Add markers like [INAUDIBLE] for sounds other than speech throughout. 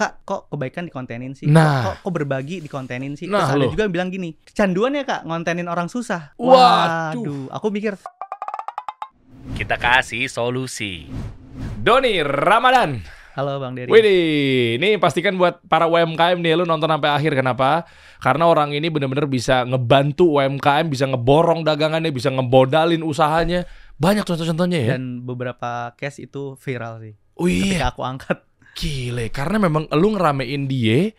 kak kok kebaikan dikontenin sih Nah. kok, kok berbagi dikontenin sih Nah, terus ada loh. juga yang bilang gini kecanduan ya kak ngontenin orang susah Waduh. waduh aku mikir Kita kasih solusi. Doni Ramadan. halo bang Dery Widih, ini pastikan buat para UMKM nih lu nonton sampai akhir kenapa? Karena orang ini bener-bener bisa ngebantu UMKM, bisa ngeborong dagangannya, bisa ngebodalin usahanya. Banyak contoh-contohnya ya. dan beberapa case itu viral sih oh iya, ketika aku angkat gile. Karena memang lu ngeramein dia,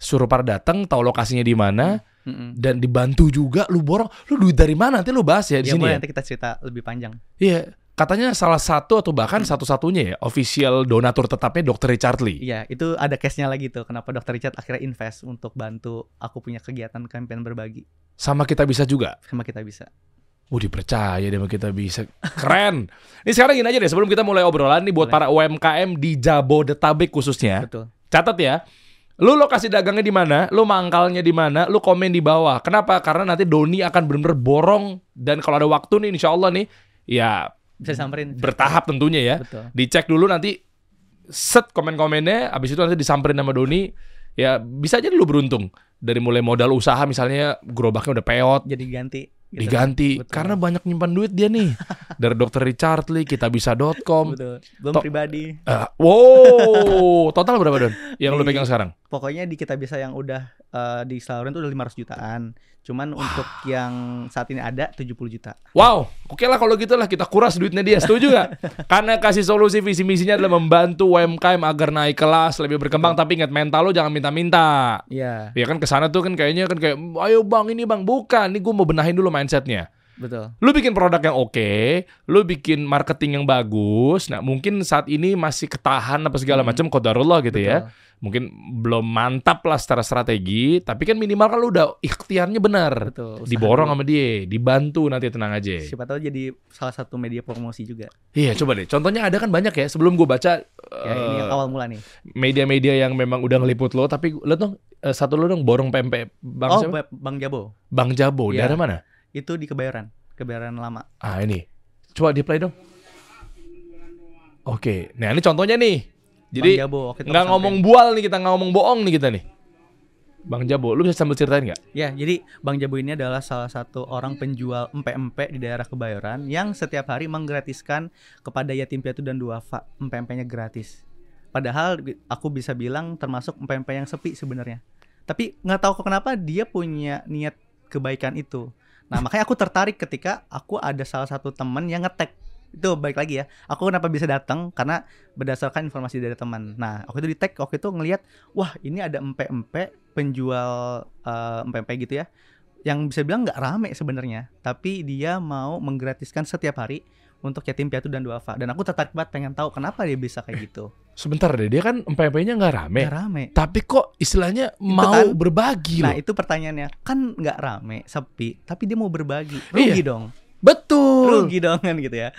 suruh para datang, tahu lokasinya di mana, Mm-mm. dan dibantu juga lu borong. Lu duit dari mana? Nanti lu bahas ya di ya sini boleh ya. nanti kita cerita lebih panjang Iya, katanya salah satu atau bahkan satu-satunya ya official donatur tetapnya Dr. Richard Lee. Iya, itu ada case-nya lagi tuh. Kenapa Dr. Richard akhirnya invest untuk bantu aku punya kegiatan campaign berbagi Sama kita bisa juga. sama kita bisa. Oh dipercaya deh kita bisa. Keren. Ini sekarang gini aja deh sebelum kita mulai obrolan nih buat Boleh. para UMKM di Jabodetabek khususnya. Betul. Catat ya. Lu lokasi dagangnya di mana, lu mangkalnya di mana, lu komen di bawah. Kenapa? Karena nanti Doni akan bener-bener borong dan kalau ada waktu nih insya Allah nih ya Bisa disamperin. bertahap tentunya ya. Betul. Dicek dulu nanti set komen-komennya, abis itu nanti disamperin sama Doni. Ya bisa aja lu beruntung dari mulai modal usaha misalnya gerobaknya udah peot, Jadi ganti. Gitu. diganti Betul. karena banyak nyimpan duit dia nih [LAUGHS] dari dokter Richard Lee kitabisa.com Betul. Belum pribadi. Eh, wow total berapa don yang lu Di- pegang sekarang Pokoknya di kita bisa yang udah eh, disalurin tuh udah 500 jutaan. Cuman untuk yang saat ini ada 70 juta. wow oke lah kalau gitu lah kita kuras duitnya dia setuju gak [LAUGHS] karena kasih solusi visi misinya adalah membantu UMKM agar naik kelas lebih berkembang. Tapi ingat mental lo jangan minta-minta. Iya, ya kan ke sana tuh kan kayaknya kan kayak ayo bang ini bang bukan. Ini gue mau benahin dulu mindsetnya betul. lu bikin produk yang oke, lu bikin marketing yang bagus. Nah, mungkin saat ini masih ketahan apa segala Hmm. macam kodarullah gitu ya. Betul. Mungkin belum mantap lah secara strategi, tapi kan minimal kan lu udah ikhtiarnya benar. Betul. Diborong sama dia, dibantu nanti tenang aja. Siapa tahu jadi salah satu media promosi juga. Iya, coba deh. Contohnya ada kan banyak ya. Sebelum gue baca Ya ini yang eh, awal mula nih. media-media yang memang udah ngeliput lo, tapi lo dong eh, satu lo dong borong pempek Bang oh, siapa? Bang- Jabo. Bang Jabo. Iya. Daerah mana? Itu di Kebayoran. Kebayoran lama. Ah ini, coba di play dong. Oke, nah ini contohnya nih. Jadi Jabo, nggak ngomong bual nih kita, nggak ngomong bohong nih kita nih. Bang Jabo, lu bisa sambil ceritain nggak? Ya, jadi Bang Jabu ini adalah salah satu orang penjual empek-empek di daerah Kebayoran yang setiap hari menggratiskan kepada yatim piatu dan duafa empek-empeknya gratis. Padahal aku bisa bilang termasuk empek-empek yang sepi sebenarnya. Tapi nggak tahu kok kenapa dia punya niat kebaikan itu. Nah, makanya aku tertarik ketika aku ada salah satu teman yang ngetek itu baik lagi ya. Aku kenapa bisa datang karena berdasarkan informasi dari teman. Nah, waktu itu di tag waktu itu ngelihat, wah ini ada empek-empek penjual eh, empek-empek gitu ya, yang bisa bilang nggak rame sebenarnya, tapi dia mau menggratiskan setiap hari untuk yatim piatu dan duafa. Dan aku tertarik banget pengen tahu kenapa dia bisa kayak [LAUGHS] gitu. Sebentar deh, dia kan empek-empeknya nggak rame. Nggak rame. Tapi kok istilahnya mau kan. berbagi Nah loh. itu pertanyaannya kan nggak rame, sepi, tapi dia mau berbagi, Iya. rugi dong, Betul. rugi dong kan gitu ya.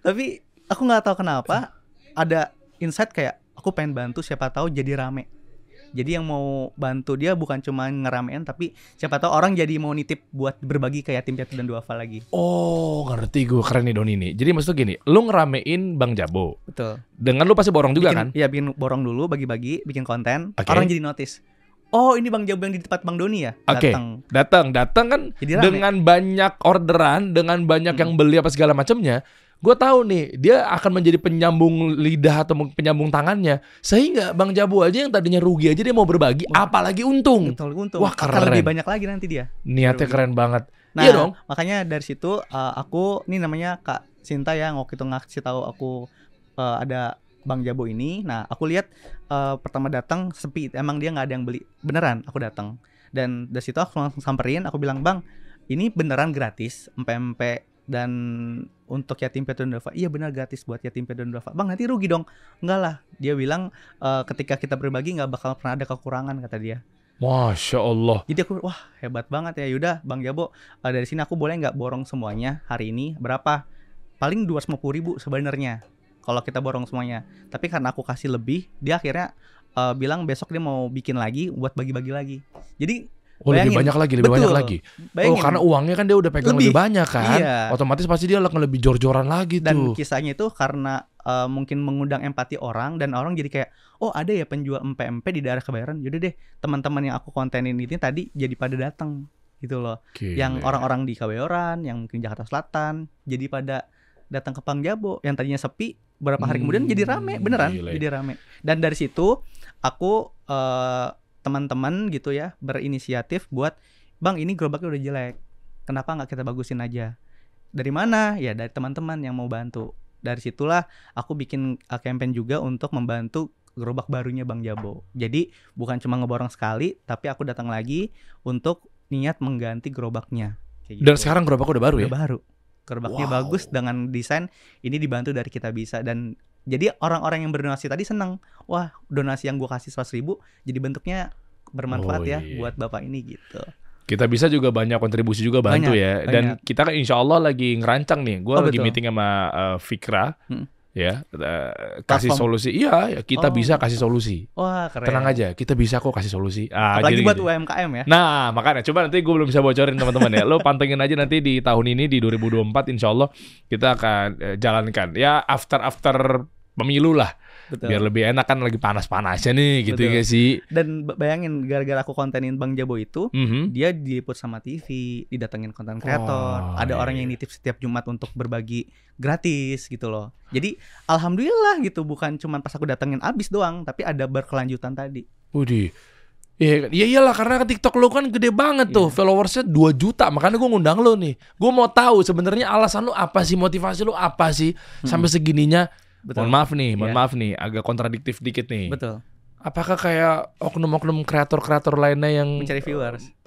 Tapi aku nggak tahu kenapa [LAUGHS] ada insight kayak aku pengen bantu siapa tahu jadi rame. Jadi yang mau bantu dia bukan cuma ngeramein tapi siapa tahu orang jadi mau nitip buat berbagi ke yatim piatu dan duafa lagi. Oh, ngerti gue keren nih Don ini. Jadi maksudnya gini, lu ngeramein Bang Jabo. Betul. Dengan lu pasti borong juga bikin, kan? Iya bikin borong dulu bagi-bagi, bikin konten. Oke. Orang jadi notice. Oh ini Bang Jabu yang di tempat Bang Doni ya? Oke. Datang. Datang, datang kan Jadi rame. dengan banyak orderan, dengan banyak Hmm. yang beli apa segala macamnya, gue tahu nih dia akan menjadi penyambung lidah atau penyambung tangannya, sehingga Bang Jabu aja yang tadinya rugi aja dia mau berbagi, apalagi untung. Betul, untung. Wah, Akan keren. lebih banyak lagi nanti dia. Niatnya Rugi. keren banget. Nah, Iya dong. makanya dari situ uh, aku ini namanya Kak Sinta ya waktu itu ngasih tahu aku uh, ada Bang Jabo ini. Nah, aku lihat uh, pertama datang sepi, emang dia nggak ada yang beli. Beneran, aku datang. Dan dari situ aku langsung samperin, aku bilang, "Bang, ini beneran gratis, empek-empek dan untuk yatim piatu dan duafa iya benar gratis buat yatim piatu dan duafa. Bang nanti rugi dong. Enggak lah. Dia bilang "Eh, ketika kita berbagi nggak bakal pernah ada kekurangan kata dia. Masya Allah. jadi aku wah hebat banget ya. Yuda Bang Jabo eh, dari sini aku boleh nggak borong semuanya hari ini? Berapa? Paling 250 ribu sebenarnya kalau kita borong semuanya. Tapi karena aku kasih lebih dia akhirnya eh, bilang besok dia mau bikin lagi buat bagi-bagi lagi. Jadi Oh lebih banyak lagi, lebih banyak Betul. lagi. bayangin Oh karena uangnya kan dia udah pegang lebih, Lebih. banyak kan. Iya. Otomatis pasti dia akan lebih jor-joran lagi dan tuh. kisahnya itu karena eh, mungkin mengundang empati orang dan orang jadi kayak oh ada ya penjual empe-empe di daerah Kebayoran yaudah deh teman-teman yang aku kontenin ini tadi jadi pada datang gitu loh yang Gile. orang-orang di Kebayoran yang mungkin Jakarta Selatan jadi pada datang ke Pangjabo yang tadinya sepi beberapa hari kemudian Hmm, jadi rame beneran gile. jadi rame dan dari situ aku eh, teman-teman gitu ya berinisiatif buat bang ini gerobaknya udah jelek kenapa nggak kita bagusin aja dari mana ya dari teman-teman yang mau bantu dari situlah aku bikin uh, campaign juga untuk membantu gerobak barunya Bang Jabo jadi bukan cuma ngeborong sekali tapi aku datang lagi untuk niat mengganti gerobaknya Kayak Dan gitu. sekarang gerobak udah baru ya? Udah baru. Gerobaknya Wow. bagus dengan desain ini dibantu dari kita bisa dan jadi orang-orang yang berdonasi tadi senang. Wah, donasi yang gua kasih 100 ribu jadi bentuknya bermanfaat Oh, ya iya. buat bapak ini gitu. Kita bisa juga banyak kontribusi juga bantu Banyak, ya. Dan banyak. kita kan insya Allah lagi ngerancang nih. Gue Oh, lagi betul. meeting sama eh, Fikra. Hmm. Ya, eh, kasih Platform. solusi. Iya, ya, kita Oh. bisa kasih solusi. Wah, keren. Tenang aja, kita bisa kok kasih solusi. Ah, Apalagi jadi buat gitu. UMKM ya. Nah, makanya coba nanti gue belum bisa bocorin teman-teman ya. Lo pantengin aja nanti di tahun ini di 2024 insya Allah kita akan eh, jalankan. Ya after after pemilu lah, Betul. biar lebih enak kan lagi panas-panasnya nih gitu Betul. ya sih. Dan bayangin gara-gara aku kontenin Bang Jabo itu Mhm. dia diliput sama TV, didatengin konten kreator, Oh, ada orang iya. yang nitip setiap Jumat untuk berbagi gratis gitu loh. Jadi alhamdulillah gitu bukan cuman pas aku datengin abis doang, tapi ada berkelanjutan tadi. Widih. Iya, iya iyalah karena TikTok lo kan gede banget tuh, Iya. followersnya 2 juta. Makanya gue ngundang lo nih. Gue mau tahu sebenarnya alasan lo apa sih, motivasi lo apa sih sampai segininya. Betul. Mohon maaf nih, mohon Iya. maaf nih, agak kontradiktif dikit nih. Betul. Apakah kayak oknum-oknum kreator-kreator lainnya yang Mencari viewers. [LAUGHS]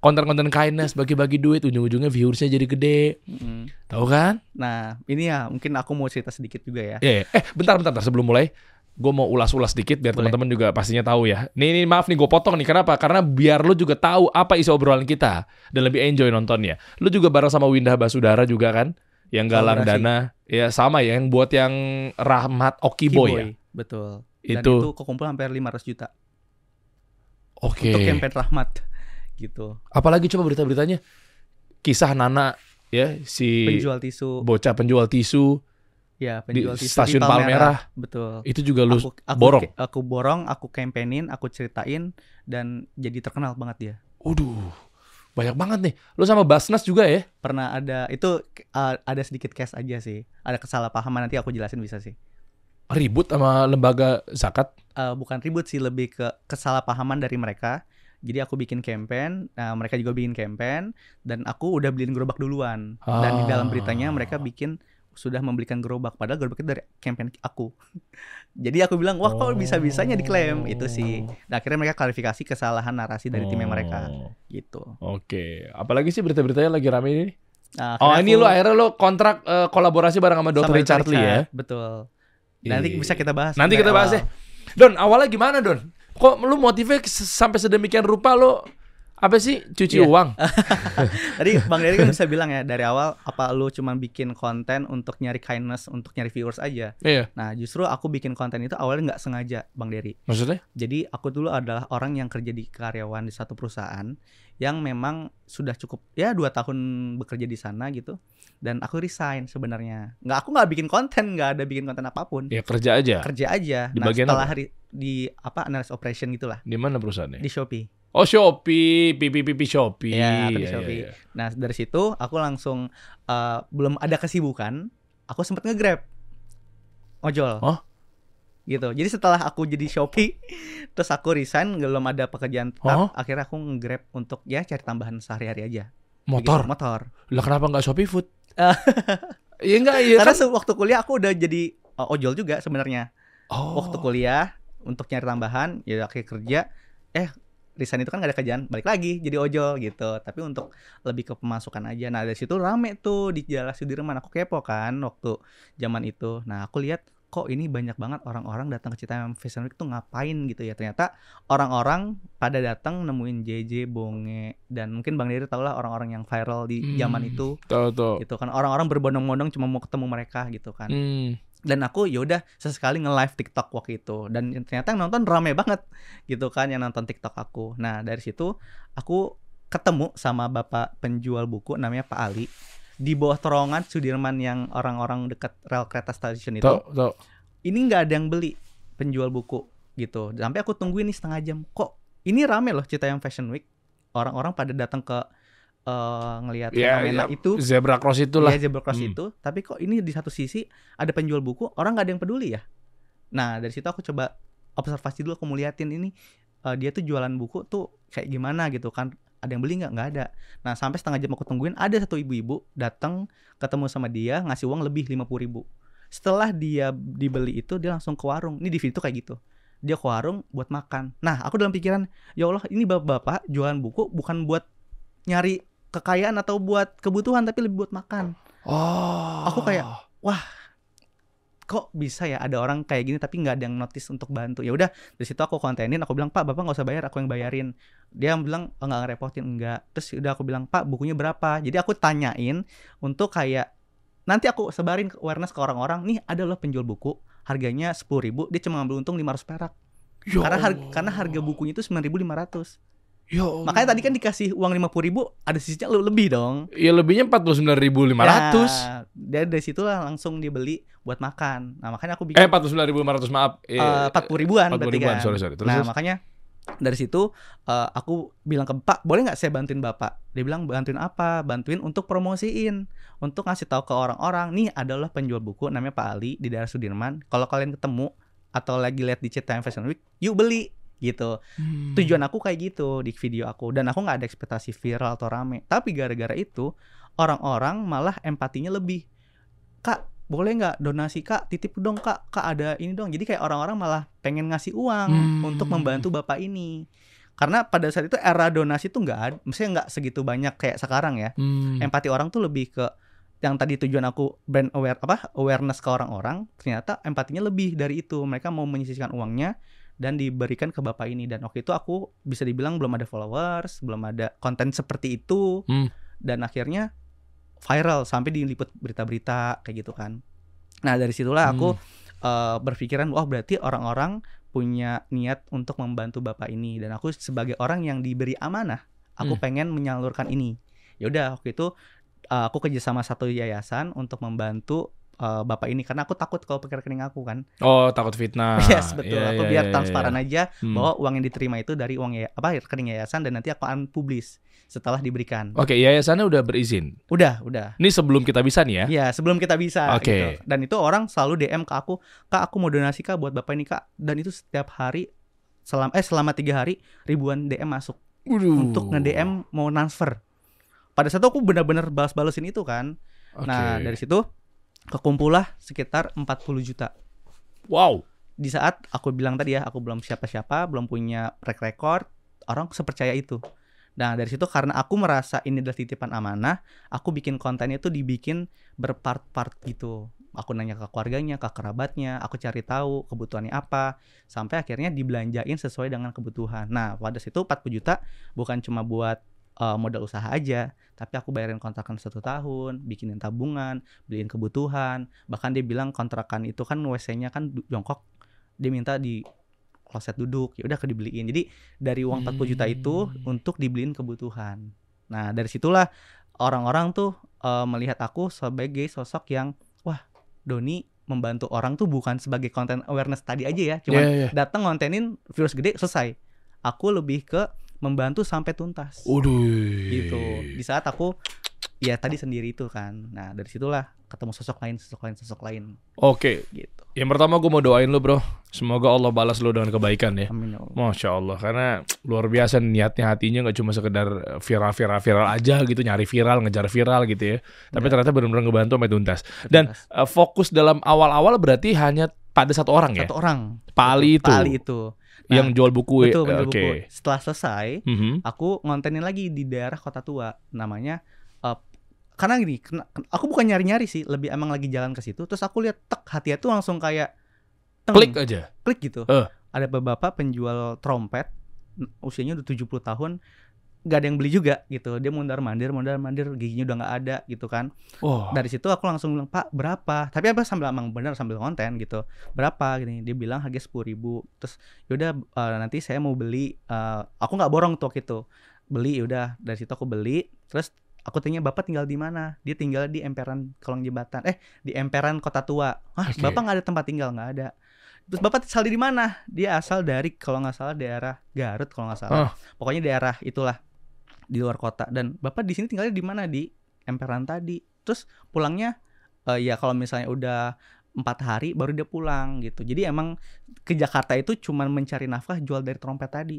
Konten-konten kindness bagi-bagi duit ujung-ujungnya viewersnya jadi gede Mm. tahu kan Nah, ini ya mungkin aku mau cerita sedikit juga ya. ya eh bentar bentar, bentar. sebelum mulai gue mau ulas-ulas dikit biar teman-teman juga pastinya tahu ya nih, nih maaf nih gue potong nih kenapa karena biar lu juga tahu apa isi obrolan kita dan lebih enjoy nontonnya lu juga bareng sama Windah Basudara juga kan yang galang Kolaborasi. dana ya sama ya yang buat yang Rahmat Okiboy ya Betul. Dan Itu. itu kekumpul hampir 500 juta oke untuk campaign rahmat [LAUGHS] gitu. apalagi coba berita-beritanya kisah Nana ya si Penjual tisu, bocah penjual tisu ya di penjual tisu stasiun di Palmerah. Betul. itu juga lu Aku, aku, borong. Aku borong, aku campaignin, aku ceritain dan jadi terkenal banget dia. Waduh, banyak banget nih. Lu sama Basnas juga ya? Pernah ada itu uh, ada sedikit case aja sih. Ada kesalahpahaman nanti aku jelasin bisa sih. Ribut sama lembaga zakat. Uh, bukan ribut sih lebih ke kesalahpahaman dari mereka. Jadi aku bikin campaign, nah mereka juga bikin campaign dan aku udah beliin gerobak duluan. Dan di dalam beritanya mereka bikin sudah membelikan gerobak padahal gerobak itu dari campaign aku. [LAUGHS] Jadi aku bilang, "Wah, kok bisa-bisanya diklaim?" Itu sih. Nah, akhirnya mereka klarifikasi kesalahan narasi dari timnya mereka Oh, gitu. Oke, apalagi sih berita-beritanya lagi rame ini? Nah, Oh, ini aku lu akhirnya lu kontrak eh, kolaborasi bareng sama Dr. sama Richard Lee ya? Betul. Nanti bisa kita bahas. Nanti kita bahas awal. ya. Don, awalnya gimana, Don? Kok lu motifnya s- sampai sedemikian rupa lu apa sih cuci Iya. uang? [LAUGHS] Tadi Bang Dery kan bisa bilang ya dari awal apa lu cuma bikin konten untuk nyari kindness, untuk nyari viewers aja. Iya. Nah, justru aku bikin konten itu awalnya nggak sengaja, Bang Dery. Maksudnya? Jadi aku dulu adalah orang yang kerja di karyawan di satu perusahaan yang memang sudah cukup ya dua tahun bekerja di sana gitu. Dan aku resign sebenarnya. Nggak aku nggak bikin konten, nggak ada bikin konten apa pun. Ya kerja aja. Kerja aja. Di nah, bagian setelah apa? hari di apa analysis operation gitulah Di mana perusahaannya? di Shopee. Oh, Shopee, pipi pipi Shopee. Iya, aku di Shopee. iya, iya. Nah dari situ aku langsung eh, belum ada kesibukan, aku sempet nge-grab ojol. Oh? Gitu. Jadi setelah aku jadi Shopee, [LAUGHS] terus aku resign, belum ada pekerjaan tetap, Oh? akhirnya aku nge-grab untuk ya cari tambahan sehari-hari aja. Motor. Gitu, motor. Lah kenapa nggak Shopee Food? [LAUGHS] Iya enggak, iya Karena kan? waktu kuliah aku udah jadi eh, ojol juga sebenarnya. Oh. Waktu kuliah untuk nyari tambahan, ya akhirnya kerja, eh resign itu kan gak ada kerjaan, balik lagi jadi ojol gitu. Tapi untuk lebih ke pemasukan aja. Nah dari situ rame tuh di Jalan Sudirman. Aku kepo kan waktu zaman itu. Nah aku lihat kok ini banyak banget orang-orang datang ke Citayam Fashion Week tuh ngapain gitu ya. Ternyata orang-orang pada datang nemuin JJ, Bonge, dan mungkin Bang Dery tau lah orang-orang yang viral di zaman Hmm. itu Tahu tahu. gitu kan. Orang-orang berbondong-bondong cuma mau ketemu mereka gitu kan Hmm. Dan aku yaudah sesekali nge-live TikTok waktu itu. Dan ternyata yang nonton rame banget gitu kan yang nonton TikTok aku. Nah dari situ aku ketemu sama bapak penjual buku namanya Pak Ali. Di bawah terowongan Sudirman yang orang-orang dekat rel kereta stasiun itu. Tuh, tuh. ini nggak ada yang beli penjual buku gitu. Sampai aku tungguin nih setengah jam. Kok ini rame loh cerita yang Fashion Week. Orang-orang pada datang ke eh, ngelihat Ya, fenomena ya, itu. Zebra cross itulah. Iya, zebra cross Hmm. itu. Tapi kok ini di satu sisi ada penjual buku orang nggak ada yang peduli ya? Nah dari situ aku coba observasi dulu aku mau liatin ini eh, dia tuh jualan buku tuh kayak gimana gitu kan? Ada yang beli nggak? Nggak ada. Nah sampai setengah jam aku tungguin ada satu ibu-ibu datang ketemu sama dia ngasih uang lebih lima ribu. Setelah dia dibeli itu dia langsung ke warung. Ini di video tuh kayak gitu. Dia ke warung buat makan. Nah aku dalam pikiran ya Allah ini bapak-bapak jualan buku bukan buat nyari kekayaan atau buat kebutuhan tapi lebih buat makan. Oh. Aku kayak wah kok bisa ya ada orang kayak gini tapi nggak ada yang notice untuk bantu ya udah dari situ aku kontenin aku bilang pak bapak nggak usah bayar aku yang bayarin dia bilang oh, nggak ngerepotin enggak terus udah aku bilang pak bukunya berapa jadi aku tanyain untuk kayak nanti aku sebarin awareness ke orang-orang nih ada loh penjual buku harganya sepuluh ribu dia cuma ngambil untung 500 perak Yo. karena harga, karena harga bukunya itu 9500 Yo. Makanya tadi kan dikasih uang lima puluh ribu, ada sisinya lebih dong. Ya lebihnya empat puluh sembilan ribu lima ratus. Ya, dari dari situ lah langsung dibeli buat makan. Nah makanya aku bikin. Eh empat puluh sembilan ribu lima ratus maaf. Iya, eh, iya, iya. Empat puluh ribuan. Empat puluh ribuan. Kan. Sorry sorry. Terus, nah terus. makanya dari situ uh, aku bilang ke Pak, boleh nggak saya bantuin Bapak? Dia bilang bantuin apa? Bantuin untuk promosiin, untuk ngasih tahu ke orang-orang. Nih adalah penjual buku namanya Pak Ali di daerah Sudirman. Kalau kalian ketemu atau lagi lihat di Citaim Fashion Week, yuk beli gitu. Hmm. Tujuan aku kayak gitu di video aku dan aku nggak ada ekspektasi viral atau rame. Tapi gara-gara itu orang-orang malah empatinya lebih. Kak, boleh nggak donasi kak? Titip dong kak. Kak ada ini dong. Jadi kayak orang-orang malah pengen ngasih uang Hmm. untuk membantu bapak ini. Karena pada saat itu era donasi tuh nggak ada, maksudnya nggak segitu banyak kayak sekarang ya. Hmm. Empati orang tuh lebih ke yang tadi tujuan aku brand aware apa awareness ke orang-orang ternyata empatinya lebih dari itu mereka mau menyisihkan uangnya dan diberikan ke bapak ini. Dan waktu itu aku bisa dibilang belum ada followers belum ada konten seperti itu. Hmm. dan akhirnya viral sampai diliput berita-berita kayak gitu kan. Nah dari situlah aku eh, berpikiran wah berarti orang-orang punya niat untuk membantu bapak ini. Dan aku sebagai orang yang diberi amanah aku Hmm. pengen menyalurkan ini. Ya udah waktu itu eh, aku kerja sama satu yayasan untuk membantu eh, bapak ini karena aku takut kalau pakai rekening aku kan Oh, takut fitnah. [LAUGHS] yes betul Iya, aku iya, biar iya, transparan iya. aja Hmm. bahwa uang yang diterima itu dari uang ya apa rekening yayasan dan nanti aku akan publis setelah diberikan Oke, yayasannya udah berizin. udah udah Ini sebelum kita bisa nih ya. Ya sebelum kita bisa Oke. gitu. Dan itu orang selalu DM ke aku, Kak aku mau donasi kak buat bapak ini kak. Dan itu setiap hari selama eh selama tiga hari ribuan DM masuk Waduh. untuk nge DM mau transfer. Pada saat itu aku benar-benar balas-balesin itu kan. Oke. Nah dari situ kekumpulah sekitar 40 juta. Wow. Di saat aku bilang tadi ya aku belum siapa-siapa, belum punya track record, orang sepercaya itu. Nah dari situ karena aku merasa ini adalah titipan amanah, aku bikin kontennya itu dibikin berpart-part gitu. Aku nanya ke keluarganya, ke kerabatnya, aku cari tahu kebutuhannya apa, sampai akhirnya dibelanjain sesuai dengan kebutuhan. Nah pada situ 40 juta bukan cuma buat eh, modal usaha aja, tapi aku bayarin kontrakan satu tahun, bikinin tabungan, beliin kebutuhan. Bahkan dia bilang kontrakan itu kan WC-nya kan jongkok, dia minta di kloset duduk, ya udah ke dibeliin. Jadi dari uang 40 juta itu Hmm. untuk dibeliin kebutuhan. Nah dari situlah orang-orang tuh eh, melihat aku sebagai sosok yang wah Doni membantu orang tuh bukan sebagai konten awareness tadi aja ya, cuman Iya, iya. datang ngontenin virus gede selesai. Aku lebih ke membantu sampai tuntas Waduh. gitu. Di saat aku ya tadi sendiri itu kan. Nah dari situlah ketemu sosok lain, sosok lain, sosok lain Oke, gitu. yang pertama gue mau doain lu bro. Semoga Allah balas lu dengan kebaikan ya. Amin ya Allah. Masya Allah, karena luar biasa niatnya hatinya nggak cuma sekedar viral viral viral aja gitu, nyari viral, ngejar viral gitu ya. Tapi Iya. ternyata benar-benar ngebantu sampai tuntas. Dan eh, fokus dalam awal-awal berarti hanya pada satu orang ya, satu orang. Pak Ali itu, Pak Ali itu. Nah, yang jual buku. Betul, Oke. buku. Setelah selesai, Mhm. aku ngontenin lagi di daerah Kota Tua. Namanya eh, karena gini, kena- aku bukan nyari-nyari sih, lebih emang lagi jalan ke situ. Terus aku lihat tek hati itu langsung kayak teng, Klik aja. klik gitu. Eh. Ada bapak penjual trompet, usianya udah 70 tahun, gak ada yang beli juga gitu. Dia mondar mandir, mondar mandir, giginya udah nggak ada gitu kan. Wah. Dari situ aku langsung bilang Pak berapa? Tapi apa sambil emang bener sambil konten gitu. Berapa gini? Dia bilang harga sepuluh ribu. Terus yaudah eh, nanti saya mau beli. eh, aku nggak borong tuh waktu itu. Beli yaudah dari situ aku beli. Terus aku tanya bapak tinggal di mana dia tinggal di emperan kolong jembatan eh di emperan kota tua ah Oke. bapak nggak ada tempat tinggal nggak ada terus bapak asal di mana dia asal dari kalau nggak salah daerah Garut kalau nggak salah Ah. pokoknya daerah itulah di luar kota. Dan bapak di sini tinggalnya di mana? Di emperan tadi. Terus pulangnya eh, ya kalau misalnya udah empat hari baru dia pulang gitu. Jadi emang ke Jakarta itu cuman mencari nafkah jual dari trompet tadi.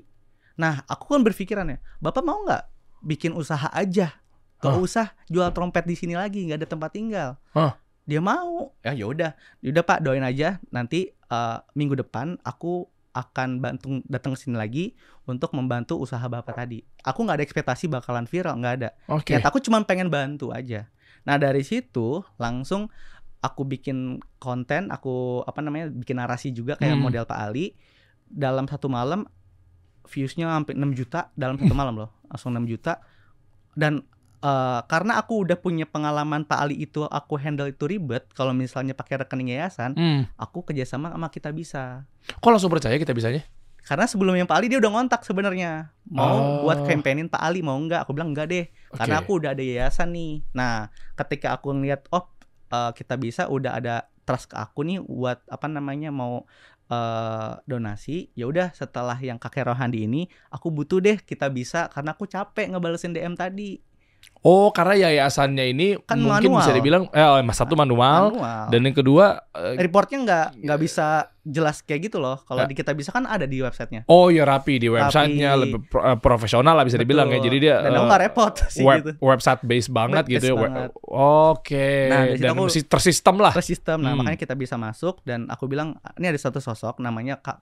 Nah aku kan berpikiran ya bapak mau nggak bikin usaha aja? Gak usah jual trompet di sini lagi nggak ada tempat tinggal. Hah? dia mau. Ya yaudah yaudah pak doain aja nanti eh, minggu depan aku akan bantu datang ke sini lagi untuk membantu usaha bapak tadi aku nggak ada ekspektasi bakalan viral nggak ada Oke. Niat aku cuma pengen bantu aja. Nah dari situ langsung aku bikin konten, aku apa namanya bikin narasi juga kayak Hmm. model Pak Ali. Dalam satu malam viewsnya hampir 6 juta dalam satu [LAUGHS] malam loh, langsung 6 juta. Dan eh, karena aku udah punya pengalaman Pak Ali itu aku handle itu ribet. Kalau misalnya pakai rekening yayasan, Hmm. aku kerjasama sama kita bisa. Kok langsung percaya kita bisanya? Karena sebelumnya Pak Ali dia udah ngontak sebenarnya mau Oh. buat campaignin Pak Ali mau nggak? Aku bilang enggak deh karena Oke. aku udah ada yayasan nih. Nah, ketika aku ngeliat oh eh, kita bisa udah ada trust ke aku nih buat apa namanya mau eh, donasi, ya udah setelah yang kakek Rohandi ini aku butuh deh kita bisa karena aku capek ngebalesin DM tadi. Oh, karena yayasannya ini Kan mungkin manual. bisa dibilang eh mas satu manual, Manual. dan yang kedua eh, reportnya nggak nggak bisa jelas kayak gitu loh. Kalau Ya. di kita bisa kan ada di websitenya. oh ya rapi di websitenya Rapi. lebih pro- eh, profesional lah bisa dibilang ya. Betul. Jadi dia dan eh, nggak repot [LAUGHS] sih web gitu. website based banget Web gitu ya. banget. Oke. Nah, dari situ dan aku- tersistem lah. Tersistem. Nah, Hmm. makanya kita bisa masuk dan aku bilang ini ada satu sosok namanya Kak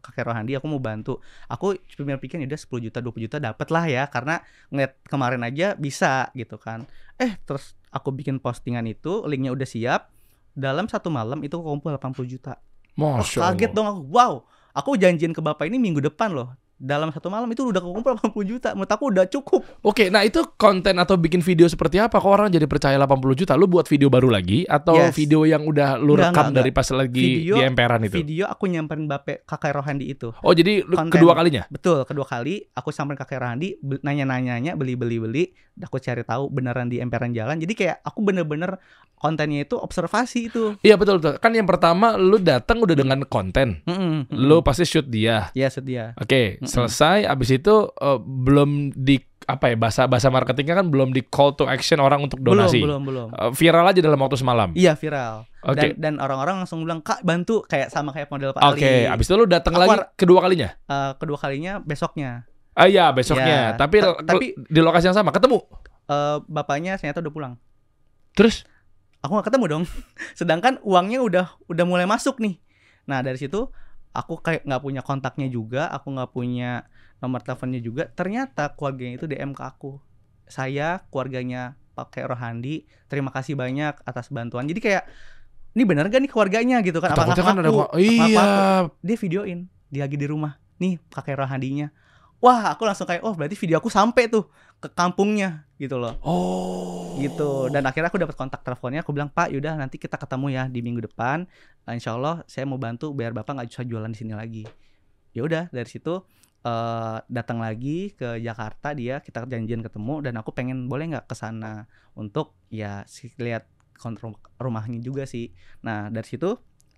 Kakek Rohandi, aku mau bantu. Aku cuma pikir ya udah 10 juta, 20 juta dapat lah ya karena ngeliat kemarin aja bisa gitu kan. Eh, terus aku bikin postingan itu, linknya udah siap. Dalam satu malam itu kumpul 80 juta. Masya kaget Allah. dong aku. Wow, aku janjian ke Bapak ini minggu depan loh. Dalam satu malam itu udah kumpul 80 juta. Menurut aku udah cukup. Oke, nah itu konten atau bikin video seperti apa? Kok orang jadi percaya 80 juta? Lu buat video baru lagi atau Yes. video yang udah lu Enggak, rekam enggak, dari pas lagi Video- di emperan itu? Video aku nyamperin Bapak Kakek Rohandi itu. Oh, jadi Konten. kedua kalinya? Betul, kedua kali aku samperin kakek Randi be- nanya-nanyanya, beli-beli-beli, aku cari tahu beneran di emperan jalan. Jadi kayak aku bener-bener kontennya itu observasi itu. Iya betul betul. Kan yang pertama lu datang udah dengan konten. Mm-mm, mm-mm. Lu pasti shoot dia. ya sedia. Oke, Mm-mm. selesai abis itu eh, belum di apa ya bahasa bahasa marketingnya kan belum di call to action orang untuk donasi. Belum, belum, belum. Eh, viral aja dalam waktu semalam. Iya viral. Oke. Dan dan orang-orang langsung bilang kak bantu kayak sama kayak model Pak Oke, Ali. abis itu lu datang lagi kedua kalinya. Eh, kedua kalinya besoknya. Ah iya, besoknya. Ya, Tapi ta- tapi- di lokasi yang sama ketemu. Eh, bapaknya ternyata udah pulang. Terus Aku nggak ketemu dong. [LAUGHS] Sedangkan uangnya udah udah mulai masuk nih. Nah dari situ aku kayak nggak punya kontaknya juga, aku nggak punya nomor teleponnya juga. Ternyata keluarganya itu DM ke aku. Saya keluarganya pakai Rohandi, terima kasih banyak atas bantuan. Jadi kayak ini bener gak nih keluarganya gitu kan? Apa kan ada ngaku? ko- iya. Dia videoin, dia lagi di rumah. Nih kakek Rohandinya. Wah, aku langsung kayak, oh berarti video aku sampai tuh ke kampungnya gitu loh. Oh. gitu. Dan akhirnya aku dapat kontak teleponnya aku bilang pak yaudah nanti kita ketemu ya di minggu depan. Nah, insya Allah saya mau bantu biar bapak nggak susah jualan di sini lagi. Ya udah dari situ eh, datang lagi ke Jakarta dia kita janjian ketemu dan aku pengen boleh nggak ke sana untuk ya lihat kontrol rumahnya juga sih. Nah dari situ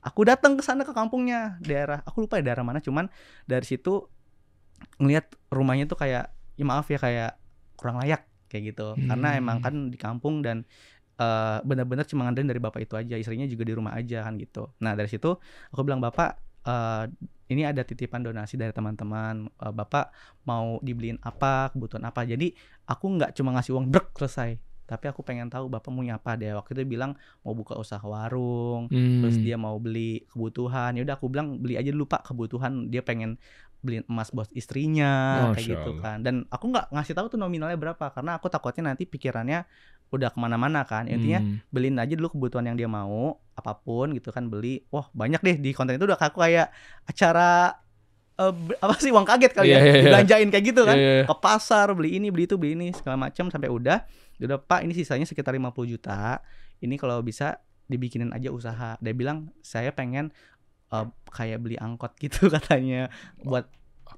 aku datang ke sana ke kampungnya daerah aku lupa ya daerah mana cuman dari situ ngelihat rumahnya tuh kayak ya maaf ya kayak kurang layak kayak gitu. Karena Hmm. emang kan di kampung dan eh, benar-benar cuma ngandelin dari bapak itu aja istrinya juga di rumah aja kan gitu. Nah dari situ aku bilang bapak eh, ini ada titipan donasi dari teman-teman Eh, bapak mau dibeliin apa kebutuhan apa? Jadi aku nggak cuma ngasih uang brek selesai. Tapi aku pengen tahu bapak maunya apa deh. Waktu itu bilang mau buka usaha warung Hmm. terus dia mau beli kebutuhan. Ya udah aku bilang beli aja dulu pak kebutuhan. Dia pengen beliin emas buat istrinya kayak Masya gitu Allah. kan dan aku nggak ngasih tahu tuh nominalnya berapa karena aku takutnya nanti pikirannya udah ke mana-mana kan intinya Hmm. beliin aja dulu kebutuhan yang dia mau apa pun gitu kan beli wah banyak deh di konten itu udah aku kayak acara be- apa sih uang kaget kali Iya, ya iya, iya. dibelanjain kayak gitu kan Iya, iya. ke pasar beli ini beli itu beli ini segala macam sampai udah udah pak ini sisanya sekitar 50 juta ini kalau bisa dibikinin aja usaha dia bilang saya pengen eh, kayak beli angkot gitu [LAUGHS] katanya buat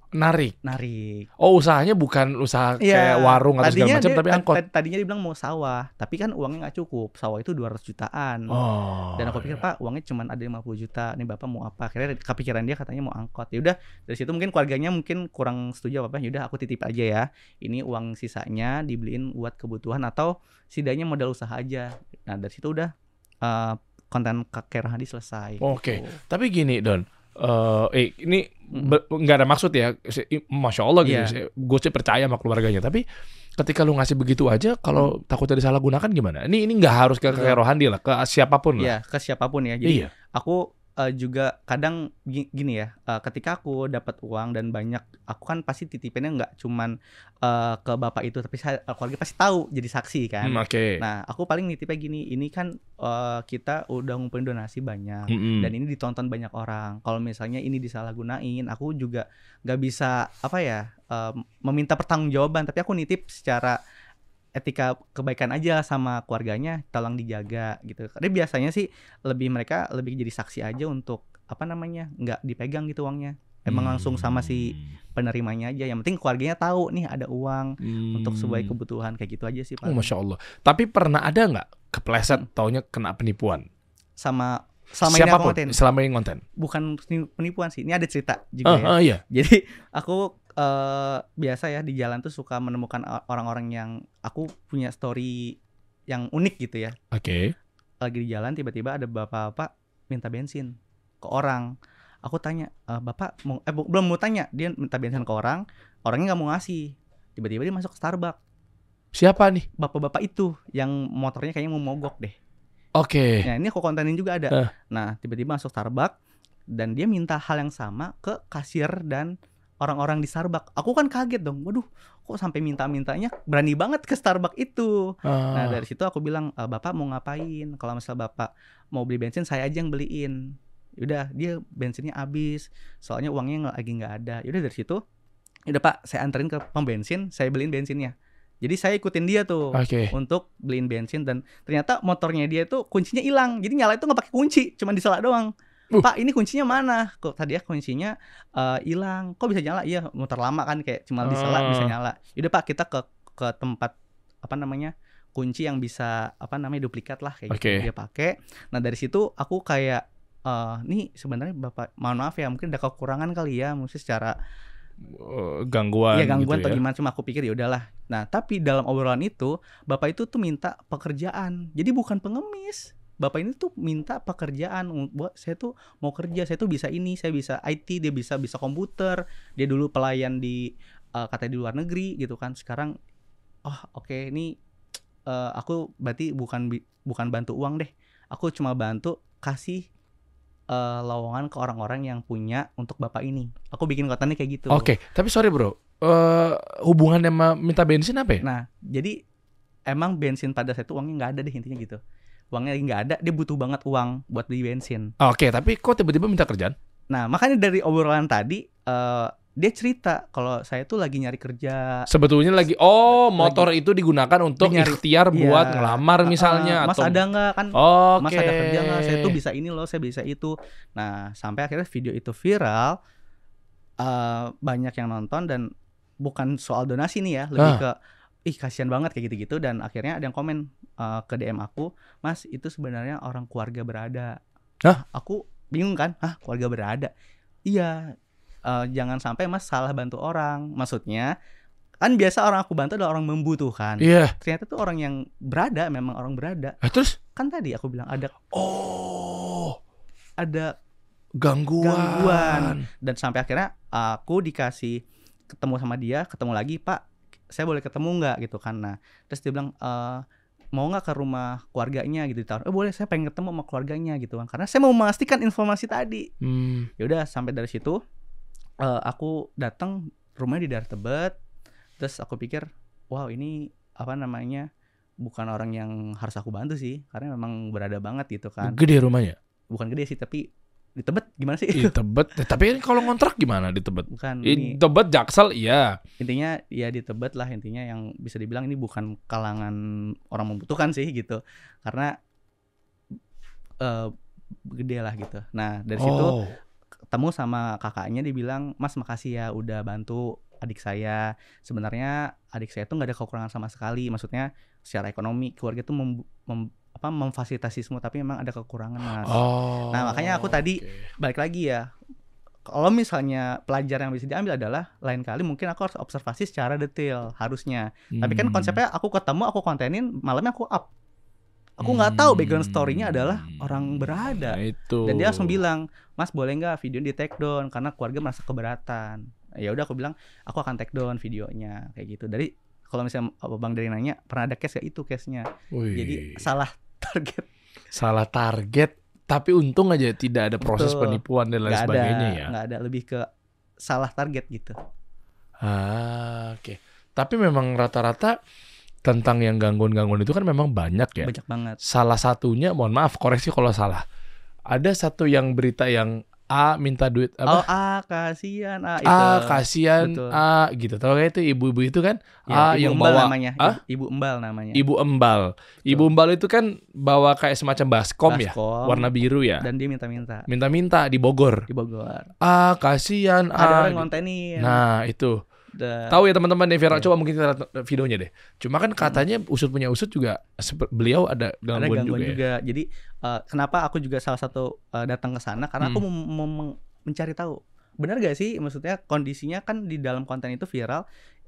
Narik. narik. Oh, usahanya bukan usaha kayak warung atau segala macam dia- tapi angkot. tad- tadinya dia bilang mau sawah tapi kan uangnya nggak cukup. Sawah itu 200 jutaan. Oh. dan aku pikir pak uangnya cuma ada 50 juta. Nih bapak mau apa? Akhirnya kepikiran dia katanya mau angkot. Ya udah dari situ mungkin keluarganya mungkin kurang setuju apa apa. Yaudah aku titip aja ya. Ini uang sisanya dibeliin buat kebutuhan atau setidaknya modal usaha aja. Nah dari situ udah eh, konten kakek Rahadi selesai Oke. gitu. Tapi gini, Don. Eh, eh ini Mm. nggak ada maksud ya. Masya Allah gitu. Iya. Saya- Gue sih percaya sama keluarganya. Tapi ketika lu ngasih begitu aja, kalau takutnya disalahgunakan gimana? Ini ini nggak harus ke kakek Rohandi lah, ke siapa pun lah. Iya ke siapa pun ya jadi Iya. aku eh, juga kadang gi- gini ya eh, ketika aku dapat uang dan banyak aku kan pasti titipinnya nggak cuman eh, ke bapak itu tapi saya keluarga pasti tahu jadi saksi kan Hmm, Oke. nah aku paling nitipnya gini ini kan eh, kita udah ngumpulin donasi banyak Mm-mm. dan ini ditonton banyak orang kalau misalnya ini disalahgunain aku juga nggak bisa apa ya eh, meminta pertanggungjawaban tapi aku nitip secara etika kebaikan aja sama keluarganya tolong dijaga gitu karena biasanya sih lebih mereka lebih jadi saksi aja untuk apa namanya nggak dipegang gitu uangnya emang langsung sama si penerimanya aja yang penting keluarganya tahu nih ada uang untuk sesuai Hmm. kebutuhan kayak gitu aja sih Oh, Pak masya Allah. Tapi pernah ada nggak kepleset, Hmm. taunya kena penipuan? sama selama ini aku Siapa pun, konten selama ini konten. bukan penipuan sih ini ada cerita juga Ah, ya ah, iya. Jadi aku eh, biasa ya di jalan tuh suka menemukan orang-orang yang aku punya story yang unik gitu ya. Oke. Lagi di jalan tiba-tiba ada bapak-bapak minta bensin ke orang. Aku tanya, "Eh, bapak mau eh bu- belum mau tanya, dia minta bensin ke orang, orangnya nggak mau ngasih. Tiba-tiba dia masuk ke Starbucks. Siapa nih? Bapak-bapak itu yang motornya kayaknya mau mogok deh. Oke. Nah ini aku kontenin juga ada. Eh. Nah tiba-tiba masuk Starbucks dan dia minta hal yang sama ke kasir dan orang-orang di Starbucks. Aku kan kaget dong. Waduh, kok sampai minta-mintanya berani banget ke Starbucks itu. Ah, Nah dari situ aku bilang, "E, bapak mau ngapain? Kalau misalnya bapak mau beli bensin, saya aja yang beliin. Yaudah dia bensinnya habis, soalnya uangnya lagi nggak ada. Yaudah dari situ, udah pak, saya anterin ke pom bensin, saya beliin bensinnya. Jadi saya ikutin dia tuh Oke. untuk beliin bensin dan ternyata motornya dia tuh kuncinya hilang jadi nyala itu nggak pakai kunci cuma disela doang Uh. Pak ini kuncinya mana kok tadi ya kuncinya eh, hilang kok bisa nyala iya motor lama kan kayak cuma disela bisa Ah. nyala yaudah pak kita ke ke tempat apa namanya kunci yang bisa apa namanya duplikat lah kayak Oke. gitu dia pakai nah dari situ aku kayak eh nih sebenarnya bapak mohon maaf ya mungkin ada kekurangan kali ya mungkin secara Eh, gangguan. Iya gangguan gitu atau ya. gimana cuma aku pikir ya udahlah. Nah, tapi dalam obrolan itu bapak itu tuh minta pekerjaan. Jadi bukan pengemis. Bapak ini tuh minta pekerjaan buat saya tuh mau kerja, saya tuh bisa ini, saya bisa IT, dia bisa bisa komputer. Dia dulu pelayan di eh, katanya di luar negeri gitu kan. Sekarang oh oke ini eh, aku berarti bukan bukan bantu uang deh. Aku cuma bantu kasih eh, lowongan ke orang-orang yang punya untuk bapak ini. Aku bikin kontennya kayak gitu. Oke, tapi sorry bro. Eh hubungan sama minta bensin apa ya? Nah, jadi emang bensin pada saat itu uangnya nggak ada deh intinya gitu. Uangnya lagi nggak ada, dia butuh banget uang buat beli bensin. Oke, tapi kok tiba-tiba minta kerjaan? Nah, makanya dari obrolan tadi eh dia cerita kalau saya tuh lagi nyari kerja. Sebetulnya lagi oh motor itu digunakan untuk nyari- ikhtiar Iya. buat ngelamar misalnya Eh, Mas atau ada nggak kan? Oke. Mas ada kerja nggak? Saya tuh bisa ini loh, saya bisa itu. Nah, sampai akhirnya video itu viral, eh banyak yang nonton dan bukan soal donasi nih ya, lebih Ah. ke ih kasihan banget kayak gitu-gitu dan akhirnya ada yang komen eh, ke DM aku, Mas itu sebenarnya orang keluarga berada. Hah? Aku bingung kan, ah keluarga berada. Iya, eh, jangan sampai Mas salah bantu orang. Maksudnya kan biasa orang aku bantu adalah orang membutuhkan. Iya. Ternyata tuh orang yang berada, memang orang berada. Eh, terus Kan tadi aku bilang ada oh ada gangguan. Gangguan. dan sampai akhirnya aku dikasih ketemu sama dia ketemu lagi pak saya boleh ketemu nggak gitu kan. Nah terus dia bilang "Eh, mau nggak ke rumah keluarganya? Gitu ditaruh eh boleh saya pengen ketemu sama keluarganya gitu kan. Karena saya mau memastikan informasi tadi. Hmm. ya udah sampai dari situ eh, aku datang rumahnya di daerah Tebet. Terus aku pikir wow ini apa namanya bukan orang yang harus aku bantu sih karena memang berada banget gitu kan. Gede rumahnya. bukan gede sih tapi di Tebet gimana sih Di [LAUGHS] Tebet. Eh, tapi kalau ngontrak gimana di Tebet? bukan Di ini Tebet Jaksel iya. intinya ya di Tebet lah intinya yang bisa dibilang ini bukan kalangan orang membutuhkan sih gitu karena eh gede lah gitu nah dari situ Oh. ketemu sama kakaknya dia bilang mas makasih ya udah bantu adik saya sebenarnya adik saya tuh nggak ada kekurangan sama sekali maksudnya secara ekonomi keluarga tuh mem, mem- apa memfasilitasi semua tapi memang ada kekurangan mas Oh. Nah, makanya aku tadi- oke. balik lagi ya kalau misalnya pelajaran yang bisa diambil adalah lain kali mungkin aku harus observasi secara detail harusnya tapi kan Hmm. konsepnya aku ketemu aku kontenin malamnya aku up aku nggak tahu background Hmm. story-nya adalah orang berada Nah, itu. dan dia langsung bilang mas boleh nggak video di take down karena keluarga merasa keberatan ya udah aku bilang aku akan take down videonya kayak gitu dari kalau misalnya bang dari nanya pernah ada case kayak itu case nya Wih. jadi salah target salah target tapi untung aja tidak ada proses Betul. penipuan dan lain ada sebagainya ya. nggak ada lebih ke salah target gitu Ah, oke. Tapi memang rata-rata tentang yang gangguan-gangguan itu kan memang banyak ya. banyak banget Salah satunya, mohon maaf koreksi kalau salah. Ada satu yang berita yang A minta duit oh apa? ah kasihan ah itu A kasihan Betul. A gitu. Tahu kayak itu ibu-ibu itu kan Ya, A ibu yang embal bawa namanya Ah? ibu embal namanya ibu embal. Ibu embal itu kan bawa kayak semacam baskom, ya, Baskom, warna biru ya. dan dia minta-minta Minta-minta di Bogor. di Bogor A kasihan ada A. orang ngontenin Nah, itu. Tahu ya teman-teman nih viral Iya. coba mungkin kita lihat videonya deh. Cuma kan katanya usut punya usut juga beliau ada ada gangguan, gangguan juga. juga, ya. jadi eh, kenapa aku juga salah satu eh, datang ke sana karena aku Hmm. mem- mem- mencari tahu benar gak sih maksudnya kondisinya kan di dalam konten itu viral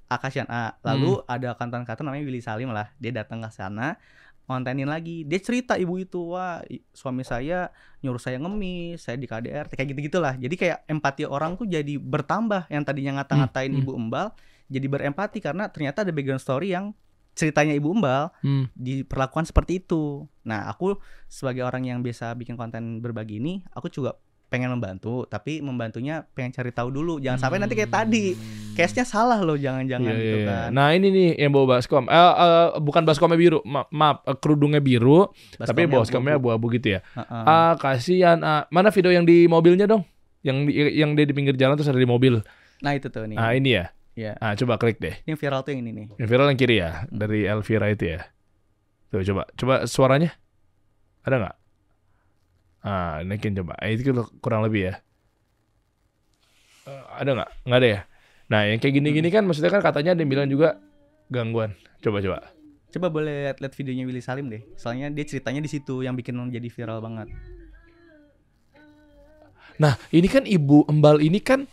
Akasian A lalu Hmm. ada konten-konten namanya Willy Salim lah dia datang ke sana kontenin lagi dia cerita ibu itu wah suami saya nyuruh saya ngemis saya di KDR kayak gitu gitulah jadi kayak empati orang tuh jadi bertambah yang tadinya ngata-ngatain Hmm, hmm. ibu embal jadi berempati karena ternyata ada background story yang ceritanya ibu embal Hmm. diperlakukan seperti itu. Nah, aku sebagai orang yang biasa bikin konten berbagi ini, aku juga pengen membantu, tapi membantunya pengen cari tahu dulu. Jangan sampai nanti kayak tadi, case-nya salah loh, jangan-jangan Hmm. Iya, gitu iya, iya. kan. Nah ini nih yang bawa baskom. Eh, eh, bukan baskomnya biru, Ma- maaf, eh, kerudungnya biru, tapi baskomnya abu-abu gitu ya. Ah kasihan. Ah, mana video yang di mobilnya dong? Yang di, yang dia di pinggir jalan terus ada di mobil. Nah, itu tuh nih. Ah ini ya. Iya. Ah coba klik deh. Ini viral tuh yang ini nih. Yang viral yang kiri ya, dari Elvira itu ya. Tuh coba, coba suaranya. Ada nggak? Ah, naikin coba. Ah, itu kurang lebih ya. Eh, ada nggak? Nggak ada ya. Nah, yang kayak gini-gini kan maksudnya kan katanya ada yang bilang juga gangguan. Coba coba. Boleh lihat, lihat videonya Willy Salim deh. Soalnya dia ceritanya di situ yang bikin jadi viral banget. Nah, ini kan ibu embal ini kan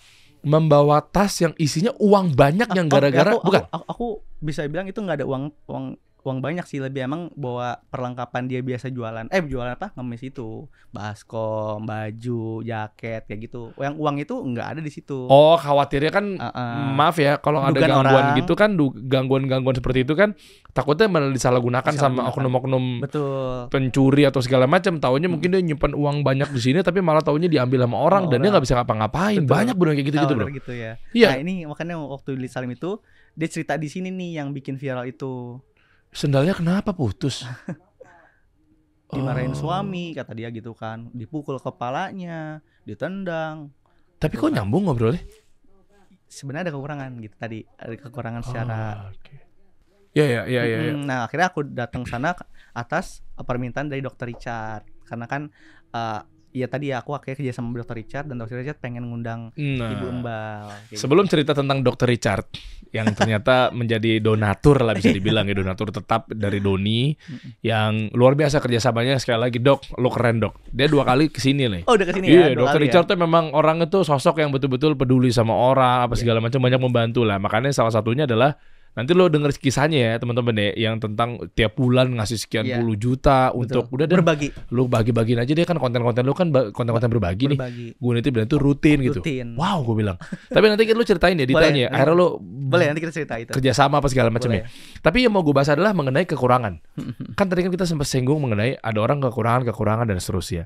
membawa tas yang isinya uang banyak yang Ah, gara-gara aku, bukan. Aku, aku, aku bisa bilang itu nggak ada uang uang uang banyak sih lebih emang bawa perlengkapan dia biasa jualan. Eh jualan apa? Ngemis itu. Baskom baju jaket kayak gitu. Yang uang itu nggak ada di situ. Oh, khawatirnya kan Ah, ah. maaf ya kalau ada gangguan orang. gitu kan gangguan-gangguan seperti itu kan takutnya malah disalahgunakan sama oknum-oknum betul. pencuri atau segala macam. Taunya mungkin dia nyimpan uang banyak di sini tapi malah taunya diambil sama orang dan dia nggak bisa ngapa-ngapain. Banyak bener kayak gitu-gitu bro gitu ya. Iya. nah ini makanya waktu di Salim itu dia cerita di sini nih yang bikin viral itu sendalnya kenapa putus [LAUGHS] dimarahin Oh. suami kata dia gitu kan dipukul kepalanya ditendang tapi kok nyambung ngobrolnya sebenarnya ada kekurangan gitu tadi ada kekurangan secara Ah, oke. ya ya ya ya, ya. Nah akhirnya aku datang sana atas permintaan dari dokter Richard karena kan uh, ya tadi ya aku akhirnya kerja sama dokter Richard dan dokter Richard pengen ngundang Nah, ibu embal. kayak Sebelum cerita tentang Dr. Richard yang ternyata [LAUGHS] menjadi donatur lah bisa dibilang ya donatur tetap dari Doni yang luar biasa kerjasamanya sekali lagi dok lo keren dok dia dua kali ke sini nih gitu. Oh udah ke sini Iya, ya? Dokter ya? Richard tuh memang orang itu sosok yang betul-betul peduli sama orang, apa segala macam banyak membantu lah. Makanya salah satunya adalah nanti lo denger kisahnya ya teman-teman ya, yang tentang tiap bulan ngasih sekian Iya. puluh juta Betul. untuk udah deh berbagi, lo bagi-bagiin aja deh kan konten-konten lo kan konten-konten berbagi nih. berbagi. Gue nanti bilang itu rutin gitu. Rutin. Wow, gue bilang. Tapi nanti kan lo ceritain ya, nanti- Akhirnya lo Boleh nanti kita cerita itu. kerjasama apa segala macamnya. Boleh. Tapi yang mau gue bahas adalah mengenai kekurangan. [LAUGHS] kan tadi kan kita sempat singgung mengenai ada orang kekurangan, kekurangan dan seterusnya.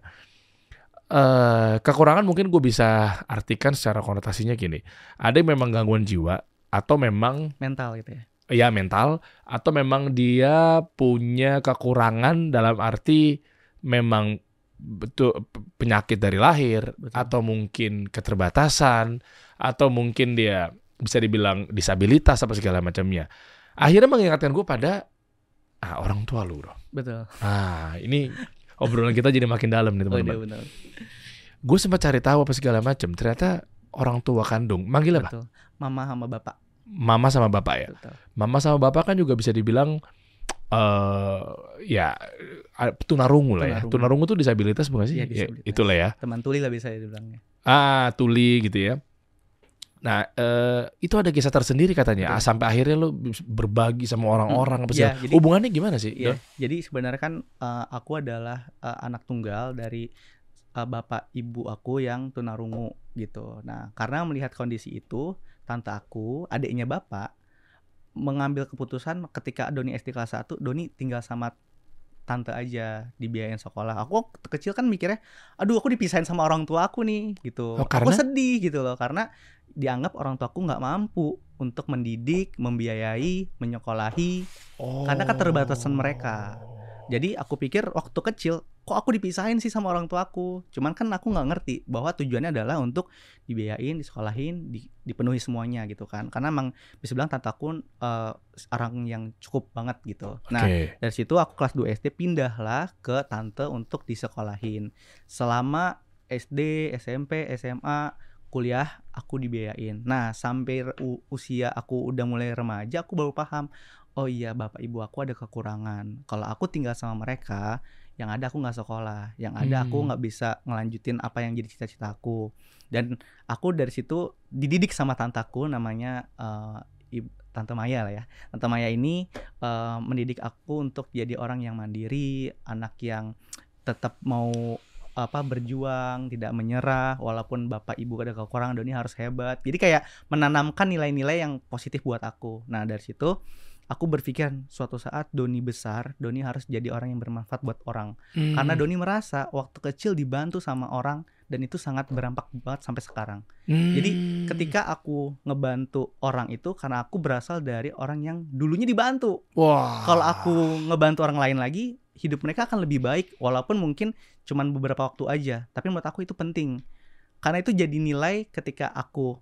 Eh kekurangan mungkin gue bisa artikan secara konotasinya gini. Ada yang memang gangguan jiwa atau memang Mental gitu ya. ya mental atau memang dia punya kekurangan dalam arti memang betul penyakit dari lahir Betul. atau mungkin keterbatasan atau mungkin dia bisa dibilang disabilitas apa segala macamnya. Akhirnya mengingatkan gue pada ah, orang tua lu, bro. Betul. Ah, ini obrolan kita jadi makin dalam nih Oh, iya teman-teman. benar. gue sempat cari tahu apa segala macam. Ternyata orang tua kandung manggil apa? betul. Mama sama bapak. Mama sama bapak ya. Betul. Mama sama bapak kan juga bisa dibilang eh ya tunarungu lah ya. Tunarungu. Tunarungu tuh disabilitas bukan sih? Iya, Ya, disabilitas. itulah ya. Teman tuli lah bisa dibilangnya. Ah, tuli gitu ya. Nah, eh, itu ada kisah tersendiri katanya. Betul. Ah, sampai akhirnya lo berbagi sama orang-orang apa Iya, segala- jadi- Hubungannya gimana sih? Don? jadi sebenarnya kan eh, aku adalah eh, anak tunggal dari eh, bapak ibu aku yang tunarungu gitu. Nah, karena melihat kondisi itu, tante aku, adiknya bapak mengambil keputusan ketika Doni SD kelas 1, Doni tinggal sama tante aja dibiayain sekolah. Aku waktu kecil kan mikirnya, aduh aku dipisahin sama orang tua aku nih gitu. Oh, Aku karena? sedih gitu loh karena dianggap orang tua aku nggak mampu untuk mendidik, membiayai, menyekolahi Karena keterbatasan mereka. Jadi aku pikir waktu kecil kok aku dipisahin sih sama orang tua aku. Cuman kan aku nggak ngerti bahwa tujuannya adalah untuk dibiayain, disekolahin, di- dipenuhi semuanya gitu kan. Karena emang bisa bilang tante aku eh, orang yang cukup banget gitu. Nah Oke. dari situ aku kelas 2 SD pindahlah ke tante untuk disekolahin. Selama SD, SMP, SMA, kuliah aku dibiayain. Nah, sampai usia aku udah mulai remaja aku baru paham. Oh iya, bapak ibu aku ada kekurangan. Kalau aku tinggal sama mereka, yang ada aku nggak sekolah, yang ada aku Hmm. nggak bisa ngelanjutin apa yang jadi cita-cita aku. Dan aku dari situ dididik sama tantaku namanya eh, Ib- Tante Maya lah ya. Tante Maya ini eh, mendidik aku untuk jadi orang yang mandiri, anak yang tetap mau apa berjuang, tidak menyerah walaupun bapak ibu ada kekurangan Doni harus hebat. Jadi kayak menanamkan nilai-nilai yang positif buat aku. Nah, dari situ aku berpikir suatu saat Doni besar, Doni harus jadi orang yang bermanfaat buat orang. Hmm. Karena Doni merasa waktu kecil dibantu sama orang dan itu sangat berdampak banget sampai sekarang. Hmm. Jadi ketika aku ngebantu orang itu karena aku berasal dari orang yang dulunya dibantu. wah. Kalau aku ngebantu orang lain lagi, hidup mereka akan lebih baik walaupun mungkin cuman beberapa waktu aja. Tapi menurut aku itu penting. Karena itu jadi nilai ketika aku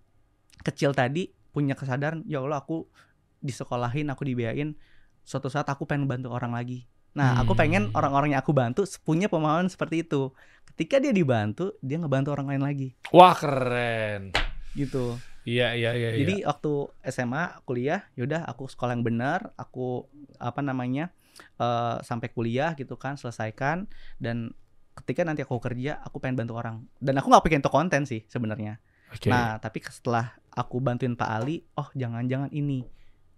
kecil tadi punya kesadaran, ya Allah aku disekolahin, aku dibiayain. Suatu saat aku pengen bantu orang lagi. Nah, aku Hmm. pengen orang-orang yang aku bantu punya pemahaman seperti itu. Ketika dia dibantu, dia ngebantu orang lain lagi, Wah, keren. gitu. Iya, iya, iya. iya. Jadi waktu SMA kuliah, yaudah aku sekolah yang benar, aku apa namanya eh, sampai kuliah gitu kan, selesaikan dan ketika nanti aku kerja, aku pengen bantu orang. Dan aku nggak pengen untuk konten sih sebenarnya. Oke. Nah tapi setelah aku bantuin Pak Ali, oh jangan-jangan ini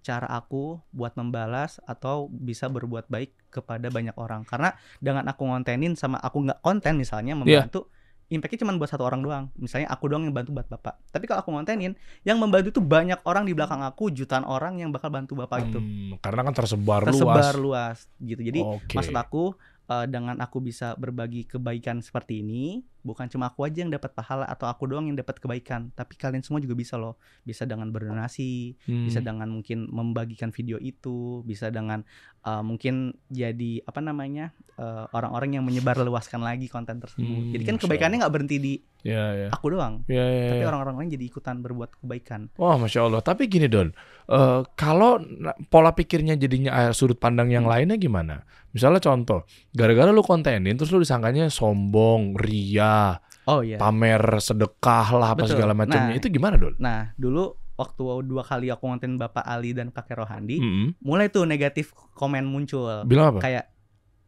cara aku buat membalas atau bisa berbuat baik kepada banyak orang. Karena dengan aku ngontenin sama aku nggak konten misalnya Iya. membantu, impactnya cuma buat satu orang doang. Misalnya aku doang yang bantu buat bapak. Tapi kalau aku ngontenin, yang membantu itu banyak orang di belakang aku, jutaan orang yang bakal bantu bapak itu. Hmm, karena kan tersebar, Tersebar luas. luas gitu. Jadi Oke. maksud aku eh, dengan aku bisa berbagi kebaikan seperti ini, bukan cuma aku aja yang dapat pahala atau aku doang yang dapat kebaikan, tapi kalian semua juga bisa loh. Bisa dengan berdonasi, Hmm. bisa dengan mungkin membagikan video itu, bisa dengan eh, mungkin jadi apa namanya eh, orang-orang yang menyebar luaskan lagi konten tersebut. Hmm, jadi kan kebaikannya nggak berhenti di Iya, iya. aku doang, Iya, iya, tapi iya. orang-orang lain jadi ikutan berbuat kebaikan. Wah, masya Allah. Tapi gini Don, eh, kalau pola pikirnya jadinya sudut pandang yang Hmm. lainnya gimana? Misalnya contoh, gara-gara lu kontenin, terus lu disangkanya sombong, ria, Oh iya. pamer sedekah lah apa Betul. segala macamnya. Nah, Itu gimana Don? Nah dulu waktu dua kali aku ngonten Bapak Ali dan Kakek Rohandi, Mm-mm. mulai tuh negatif komen muncul Bilang apa? kayak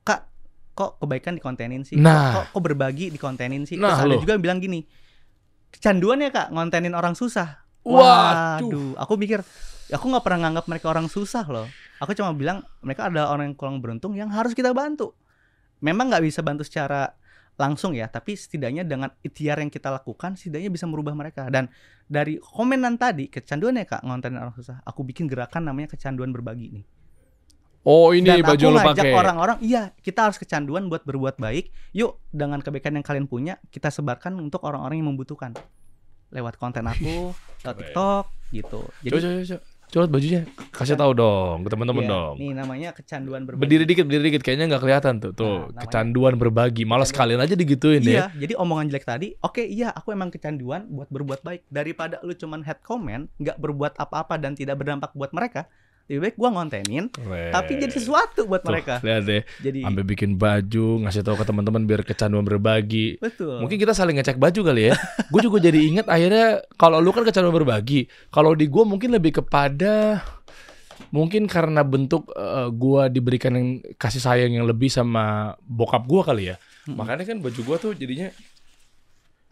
kak kok kebaikan dikontenin sih Nah. kok, kok berbagi dikontenin sih Nah, terus ada loh. juga yang bilang gini kecanduan ya kak ngontenin orang susah Waduh. waduh aku mikir aku nggak pernah nganggap mereka orang susah loh aku cuma bilang mereka ada orang yang kurang beruntung yang harus kita bantu memang nggak bisa bantu secara langsung ya tapi setidaknya dengan ikhtiar yang kita lakukan setidaknya bisa merubah mereka dan dari komenan tadi kecanduan ya kak ngontenin orang susah aku bikin gerakan namanya kecanduan berbagi nih Oh, ini dan baju ngajak pakai. orang-orang, iya kita harus kecanduan buat berbuat baik. Yuk dengan kebaikan yang kalian punya kita sebarkan untuk orang-orang yang membutuhkan lewat konten aku, lewat. TikTok gitu. Jadi Coba, coba, coba. Coba bajunya. Kasih tahu dong ke teman-teman iya, dong. Nih namanya kecanduan berbagi. Berdiri dikit, berdiri dikit. Kayaknya nggak kelihatan tuh. Tuh, Nah, namanya- kecanduan berbagi. Malah sekalian aja digituin ya. Iya, jadi omongan jelek tadi, oke iya aku emang kecanduan buat berbuat baik daripada lu cuman head comment, nggak berbuat apa-apa dan tidak berdampak buat mereka, lebih baik gua ngontenin tapi jadi sesuatu buat Tuh, mereka Lihat deh, jadi sampai bikin baju, ngasih tahu ke teman-teman biar kecanduan berbagi. betul Mungkin kita saling ngecek baju kali ya. gue juga jadi ingat akhirnya kalau lu kan kecanduan berbagi. Kalau di gue mungkin lebih kepada mungkin karena bentuk eh, gua diberikan yang kasih sayang yang lebih sama bokap gua kali ya. Mm-mm. Makanya kan baju gua tuh jadinya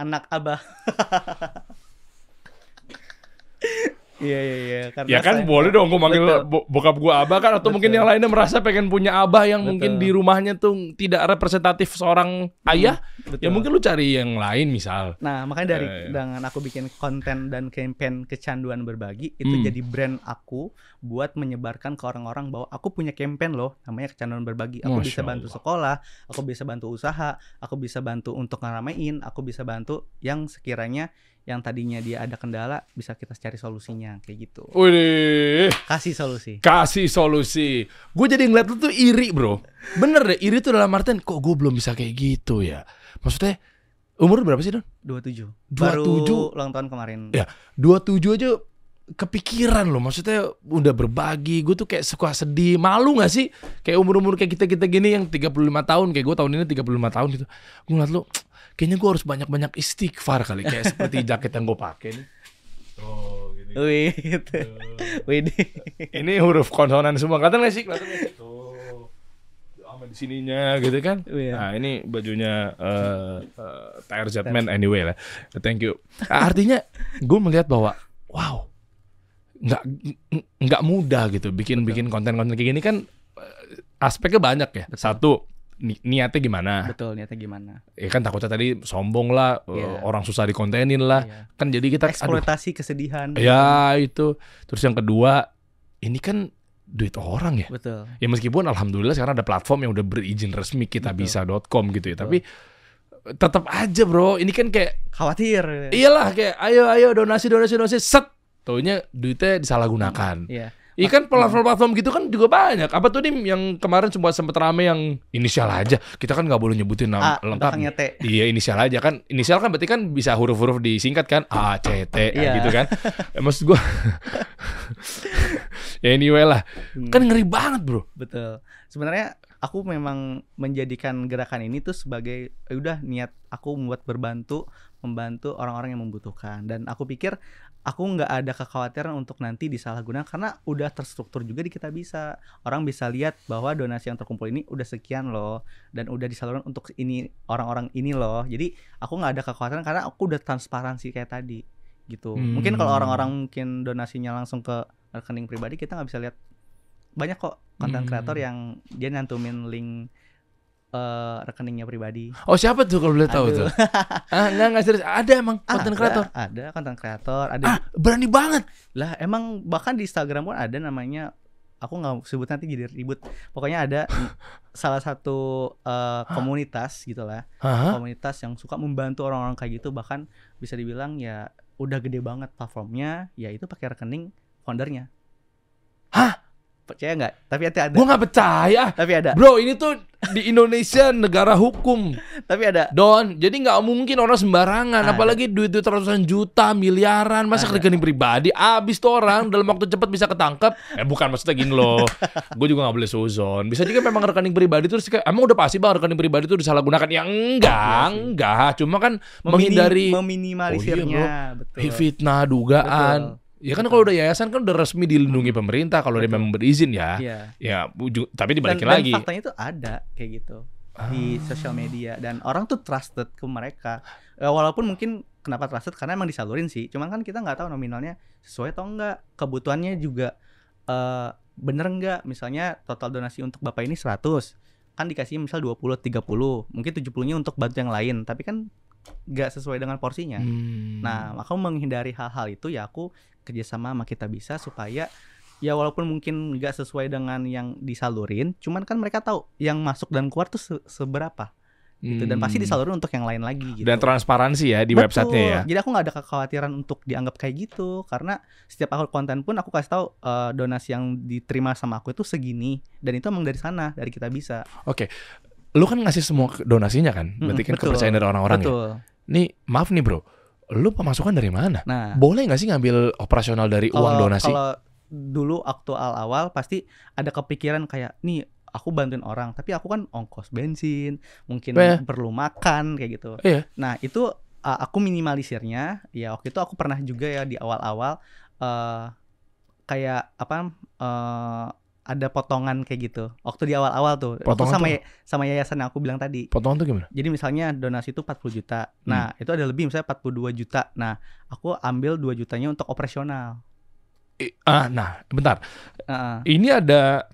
anak abah [LAUGHS] Iya iya iya karena ya kan saya- boleh dong gue manggil Betul. bokap gua abah kan atau mungkin Betul. yang lainnya merasa pengen punya abah yang mungkin Betul. di rumahnya tuh tidak representatif seorang ayah Betul. ya mungkin lu cari yang lain misal Nah, makanya dari Ya, ya. dengan aku bikin konten dan campaign kecanduan berbagi itu Hmm. jadi brand aku buat menyebarkan ke orang-orang bahwa aku punya campaign loh namanya kecanduan berbagi. Aku bisa Masya bantu Allah. sekolah, aku bisa bantu usaha, aku bisa bantu untuk ngeramein, aku bisa bantu yang sekiranya yang tadinya dia ada kendala bisa kita cari solusinya kayak gitu. Wih, Kasih solusi. kasih solusi. Gue jadi ngeliat lu tuh iri bro. Bener deh, iri tuh dalam artian kok gue belum bisa kayak gitu ya. Maksudnya umur berapa sih Don? 27. 27. Baru ulang tahun kemarin. Ya. 27 aja kepikiran loh maksudnya udah berbagi gue tuh kayak suka sedih malu gak sih kayak umur-umur kayak kita-kita gini yang 35 tahun kayak gue tahun ini 35 tahun gitu gue ngeliat lu kayaknya gue harus banyak-banyak istighfar kali kayak seperti [LAUGHS] jaket yang gue pakai nih. Oh, gini. Wih, gitu. Wih, ini. Huruf konsonan semua. Kelihatan gak sih? Tuh sama di sininya gitu kan? Iya. nah ini bajunya eh uh, TRZ Man anyway lah. Thank you. Artinya gue melihat bahwa wow nggak ng- nggak mudah gitu bikin bikin konten-konten kayak gini kan eh, aspeknya banyak ya. Satu ni- niatnya gimana betul niatnya gimana? ya kan takutnya tadi sombong lah eh, Iya. orang susah dikontenin lah Iya. kan jadi kita aduh, Eksploitasi kesedihan. Ya itu. Terus yang kedua, ini kan duit orang ya. Betul. Ya meskipun alhamdulillah sekarang ada platform yang udah berizin resmi kita bisa.com gitu ya. Betul. Tapi tetap aja bro, ini kan kayak Khawatir. iyalah kayak ayo ayo donasi donasi donasi set. Taunya duitnya disalahgunakan. Iya. Iya kan platform-platform gitu kan juga banyak. Apa tuh nih yang kemarin sempat sempet rame yang inisial aja. Kita kan nggak boleh nyebutin nama A, lengkap. belakangnya T. Iya inisial aja kan Inisial kan berarti kan bisa huruf-huruf disingkat kan A, C, T Iya. gitu kan [LAUGHS] ya, Maksud gue [LAUGHS] Ya anyway lah Hmm, Kan ngeri banget bro betul. Sebenarnya aku memang menjadikan gerakan ini tuh sebagai eh, udah niat aku membuat berbantu, membantu orang-orang yang membutuhkan dan aku pikir aku nggak ada kekhawatiran untuk nanti disalahgunakan karena udah terstruktur juga di kita bisa orang bisa lihat bahwa donasi yang terkumpul ini udah sekian loh dan udah disalurkan untuk ini orang-orang ini loh jadi aku nggak ada kekhawatiran karena aku udah transparansi kayak tadi gitu mungkin kalau Hmm. orang-orang mungkin donasinya langsung ke rekening pribadi kita nggak bisa lihat banyak kok konten Hmm. kreator yang dia nyantumin link eh, rekeningnya pribadi. Oh siapa tuh kalau boleh tahu tuh? Ah, Enggak enggak serius. Ada emang konten Ada, kreator? ada konten kreator ada. Ah berani banget. Lah emang bahkan di Instagram pun ada namanya aku nggak sebut nanti jadi ribut. Pokoknya ada [LAUGHS] salah satu eh, komunitas gitulah komunitas yang suka membantu orang-orang kayak gitu. Bahkan bisa dibilang ya udah gede banget platformnya ya itu pakai rekening foundernya. Hah? Percaya nggak? Tapi ada, ada. Gue gak percaya. Tapi ada. Bro ini tuh di Indonesia negara hukum. [LAUGHS] Tapi ada. Don, jadi nggak mungkin orang sembarangan, Ada. apalagi duit-duit ratusan juta, miliaran, masa Ada. rekening pribadi, abis tuh orang dalam waktu cepat bisa ketangkep. Eh bukan maksudnya gini loh, [LAUGHS] gue juga nggak boleh suzon. Bisa juga memang rekening pribadi terus kayak, emang udah pasti bang rekening pribadi itu disalahgunakan? Ya enggak, Iya enggak, cuma kan Memini- menghindari meminimalisirnya. Betul. Fitnah, dugaan. Betul. Ya kan Betul. kalau udah yayasan kan udah resmi dilindungi pemerintah kalau dia memang berizin ya. Iya. Ya, uju- tapi dan, dibalikin dan lagi. faktanya itu ada kayak gitu di Ah. sosial media dan orang tuh trusted ke mereka Eh, walaupun mungkin kenapa trusted karena emang disalurin sih cuman kan kita nggak tahu nominalnya sesuai atau enggak kebutuhannya juga eh bener enggak misalnya total donasi untuk bapak ini 100 kan dikasih misal 20 30 mungkin 70 nya untuk bantu yang lain tapi kan nggak sesuai dengan porsinya Hmm. Nah, aku menghindari hal-hal itu ya aku kerjasama sama kita bisa supaya ya walaupun mungkin nggak sesuai dengan yang disalurin, cuman kan mereka tahu yang masuk dan keluar tuh se- seberapa gitu dan pasti Hmm. disalurin untuk yang lain lagi gitu. Dan transparansi ya di Betul. websitenya ya. Jadi aku nggak ada kekhawatiran untuk dianggap kayak gitu karena setiap aku konten pun aku kasih tahu eh, donasi yang diterima sama aku itu segini dan itu emang dari sana dari kita bisa. Lu kan ngasih semua donasinya kan? Berarti kan Mm-mm, betul. kepercayaan dari orang-orang ya. Nih, maaf nih bro. Lu pemasukan dari mana? Nah, Boleh nggak sih ngambil operasional dari uang kalau donasi? kalau dulu waktu awal-awal pasti ada kepikiran kayak nih aku bantuin orang tapi aku kan ongkos bensin mungkin Iya. perlu makan kayak gitu Iya. nah itu uh, aku minimalisirnya ya waktu itu aku pernah juga ya di awal-awal eh kayak apa eh ada potongan kayak gitu waktu di awal-awal tuh Potongan sama tuh? ya- sama yayasan yang aku bilang tadi Potongan tuh gimana? jadi misalnya donasi itu 40 juta. Nah, Hmm. itu ada lebih misalnya 42 juta. Nah, aku ambil 2 jutanya untuk operasional. I- Ah, nah, bentar. Heeh. Ini ada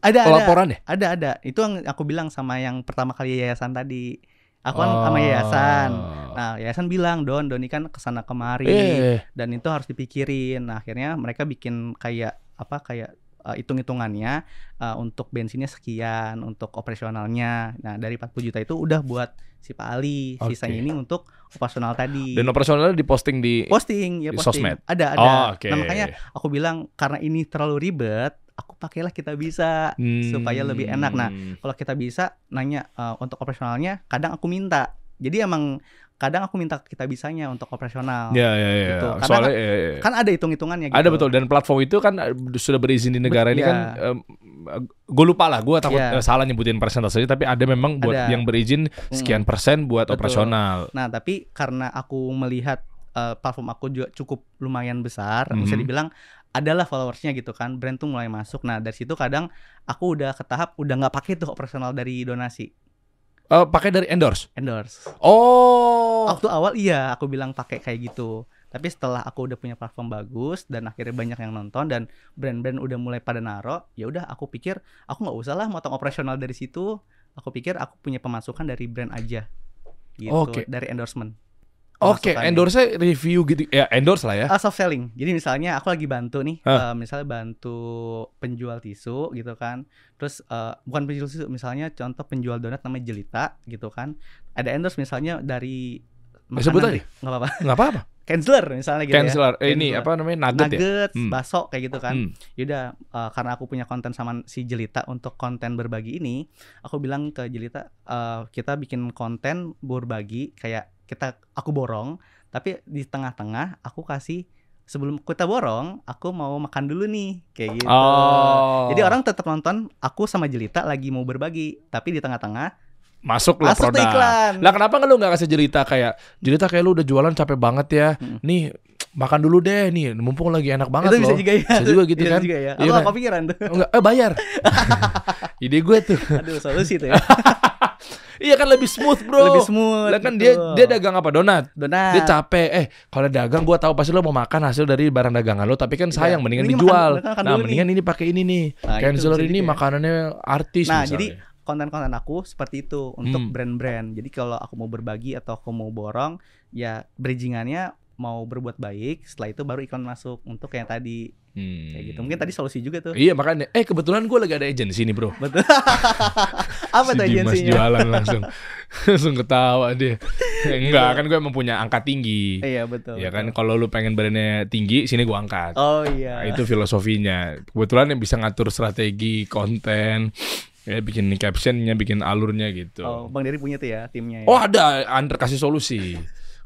ada ada laporan ya? ada ada. Itu yang aku bilang sama yang pertama kali yayasan tadi. Aku kan sama yayasan. Oh. Nah, yayasan bilang, "Don, Doni kan ke sana kemari Eh, dan itu harus dipikirin." Nah, akhirnya mereka bikin kayak apa kayak uh, hitung-hitungannya uh, untuk bensinnya sekian, untuk operasionalnya. Nah, dari 40 juta itu udah buat si Pak Ali. Oke. Sisanya ini untuk operasional tadi. dan operasionalnya diposting di posting ya Di posting sosmed? ada ada Oh, oke. nah makanya aku bilang karena ini terlalu ribet aku pakailah kita bisa supaya lebih enak. Nah, Hmm. kalau kita bisa nanya eh, untuk operasionalnya kadang aku minta jadi emang kadang aku minta kita bisanya untuk operasional Ya, ya, ya. Gitu. Karena Soalnya ya, ya. kan ada hitung-hitungannya gitu ada betul dan platform itu kan eh, sudah berizin di negara Bet- ini ya. kan gue lupa lah gue takut Ya. eh, salah nyebutin persentasenya tapi ada memang buat Ada. yang berizin sekian persen buat Betul. operasional nah tapi karena aku melihat eh, platform aku juga cukup lumayan besar Mhm. bisa dibilang adalah followersnya gitu kan brand tuh mulai masuk nah dari situ kadang aku udah ke tahap udah nggak pakai tuh operasional dari donasi Eh, pakai dari endorse endorse oh Waktu awal iya aku bilang pakai kayak gitu. Tapi setelah aku udah punya platform bagus dan akhirnya banyak yang nonton dan brand-brand udah mulai pada naro, ya udah aku pikir aku nggak usah lah motong operasional dari situ. Aku pikir aku punya pemasukan dari brand aja. Gitu, Oke. dari endorsement. Oke Pemasukannya. endorse review gitu ya endorse lah ya Ah, soft selling. Jadi misalnya aku lagi bantu nih, Hah. eh, misalnya bantu penjual tisu gitu kan. Terus eh, bukan penjual tisu, misalnya contoh penjual donat namanya Jelita gitu kan. Ada endorse misalnya dari Eh, sebut makanan aja. deh, nggak apa-apa. nggak apa-apa [LAUGHS] Canceler misalnya gitu ya. canceler Eh, ini apa namanya nugget, ya nuggets, Hmm. bakso kayak gitu kan. Hmm. Yaudah eh, karena aku punya konten sama si Jelita untuk konten berbagi ini, aku bilang ke Jelita eh, kita bikin konten berbagi kayak kita aku borong, tapi di tengah-tengah aku kasih sebelum kita borong, aku mau makan dulu nih kayak gitu. oh Jadi orang tetap nonton aku sama Jelita lagi mau berbagi, tapi di tengah-tengah masuk lah produk iklan. lah kenapa lu nggak kasih jelita kayak jelita kayak lu udah jualan capek banget ya Hmm. nih makan dulu deh nih mumpung lagi enak banget itu bisa loh juga ya. Bisa juga gitu Bisa kan. juga ya. Iya Aku kan? gak kepikiran tuh. Enggak, eh bayar. [LAUGHS] Ide gue tuh. Aduh, solusi tuh ya. [LAUGHS] Iya kan lebih smooth, Bro. Lebih smooth. Lah kan dia dia dagang apa? Donat. donat. Dia capek. Eh, kalau dagang gua tahu pasti lo mau makan hasil dari barang dagangan lo, tapi kan sayang Iya. mendingan Mending dijual. makan- makan nah, mendingan ini pakai ini nih. Nah, itu Canceler ini makanannya artis Nah, misalnya. jadi konten-konten aku seperti itu untuk Hmm. brand-brand. Jadi kalau aku mau berbagi atau aku mau borong, ya bridgingannya mau berbuat baik. Setelah itu baru iklan masuk untuk yang tadi Hmm. kayak gitu. Mungkin tadi solusi juga tuh. Iya makanya eh kebetulan gue lagi ada agensi nih bro Betul. [LAUGHS] Apa tuh Si Dimas agensinya? jualan langsung [LAUGHS] Langsung ketawa dia Eh, [LAUGHS] Enggak kan gue emang punya angka tinggi Iya betul. Ya kan kalau lu pengen brandnya tinggi Sini gue angkat Oh iya. Nah, itu filosofinya. Kebetulan yang bisa ngatur strategi konten, ya bikin captionnya, bikin alurnya gitu. Oh, Bang Dery punya tuh ya timnya ya. Oh ada, Under kasih solusi.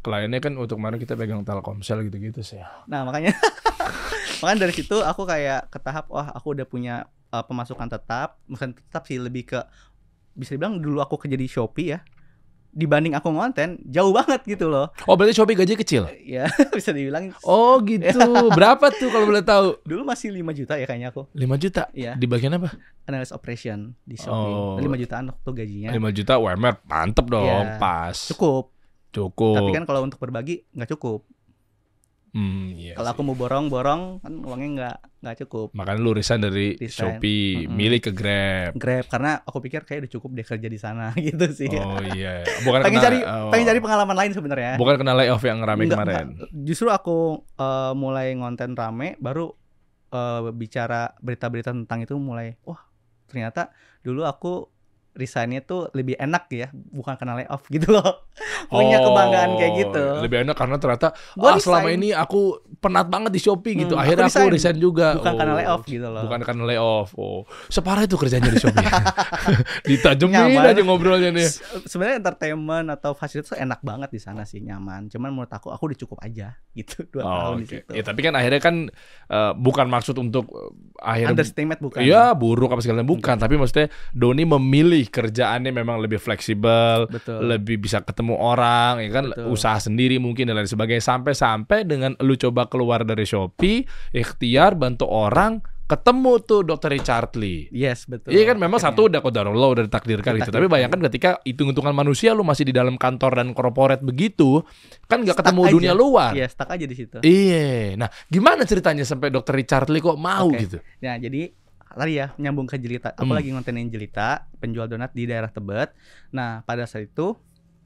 Kliennya kan untuk kemarin kita pegang Telkomsel gitu-gitu sih. Nah, makanya [LAUGHS] makanya dari situ aku kayak ke tahap wah aku udah punya uh, pemasukan tetap, bukan tetap sih lebih ke bisa dibilang dulu aku kerja di Shopee ya. Dibanding aku ngonten jauh banget gitu loh. Oh berarti Shopee gaji kecil? Ya, [LAUGHS] bisa dibilang Oh gitu. [LAUGHS] Berapa tuh kalau boleh tahu? dulu masih 5 juta ya kayaknya aku. 5 juta. Iya, Di bagian apa? analis operation di Oh. Shopee. 5 jutaan waktu gajinya. 5 juta UMR. Mantep dong, Iya. pas. Cukup. Cukup. Tapi kan kalau untuk berbagi nggak cukup. Hmm, iya Kalau aku mau borong-borong kan uangnya nggak nggak cukup. Makanya lu resign dari Resign. Shopee, Mm-mm. milih ke Grab. Grab karena aku pikir kayak udah cukup deh kerja di sana [LAUGHS] gitu sih. Oh iya, bukan pengen kena- cari oh. pengen cari pengalaman lain sebenarnya. Bukan kena layoff yang rame Enggak, kemarin. enggak. Justru aku eh, mulai ngonten rame baru eh, bicara berita-berita tentang itu mulai wah ternyata dulu aku resignnya tuh lebih enak ya, bukan karena layoff [LAUGHS] gitu loh. Punya kebanggaan kayak gitu. Oh, Lebih enak karena ternyata Gua ah selama resign. ini aku penat banget di Shopee gitu. Hmm, Akhirnya aku aku resign. resign juga. Bukan karena Oh, layoff gitu loh. Bukan karena layoff. Oh, separah itu kerjanya di Shopee. [LAUGHS] [LAUGHS] Ditajemin aja ngobrolnya nih. Se- Sebenarnya entertainment atau fasilitas tuh enak banget di sana sih, nyaman. Cuman menurut aku aku udah cukup aja gitu dua Oh, tahun di oke. situ. Ya, tapi kan akhirnya kan eh, bukan maksud untuk eh, akhirnya Understatement bukan? Iya buruk apa segala bukan tapi maksudnya Doni memilih kerjaannya memang lebih fleksibel Betul. lebih bisa ketemu orang ya kan Betul. usaha sendiri mungkin dan lain sebagainya sampai-sampai dengan lu coba keluar dari Shopee ikhtiar bantu orang ketemu tuh dokter Richard Lee Yes, betul. Iya kan memang satu udah kodarullah udah ditakdirkan gitu. Tapi bayangkan ketika hitung-hitungan manusia lu masih di dalam kantor dan korporat begitu, kan nggak ketemu aja. dunia luar. Iya, stuck aja di situ. Iya. Nah, gimana ceritanya sampai dokter Richard Lee kok mau Oke. gitu? Nah, jadi tadi ya nyambung ke jelita. Aku Hmm. lagi ngontenin jelita, penjual donat di daerah Tebet. Nah, pada saat itu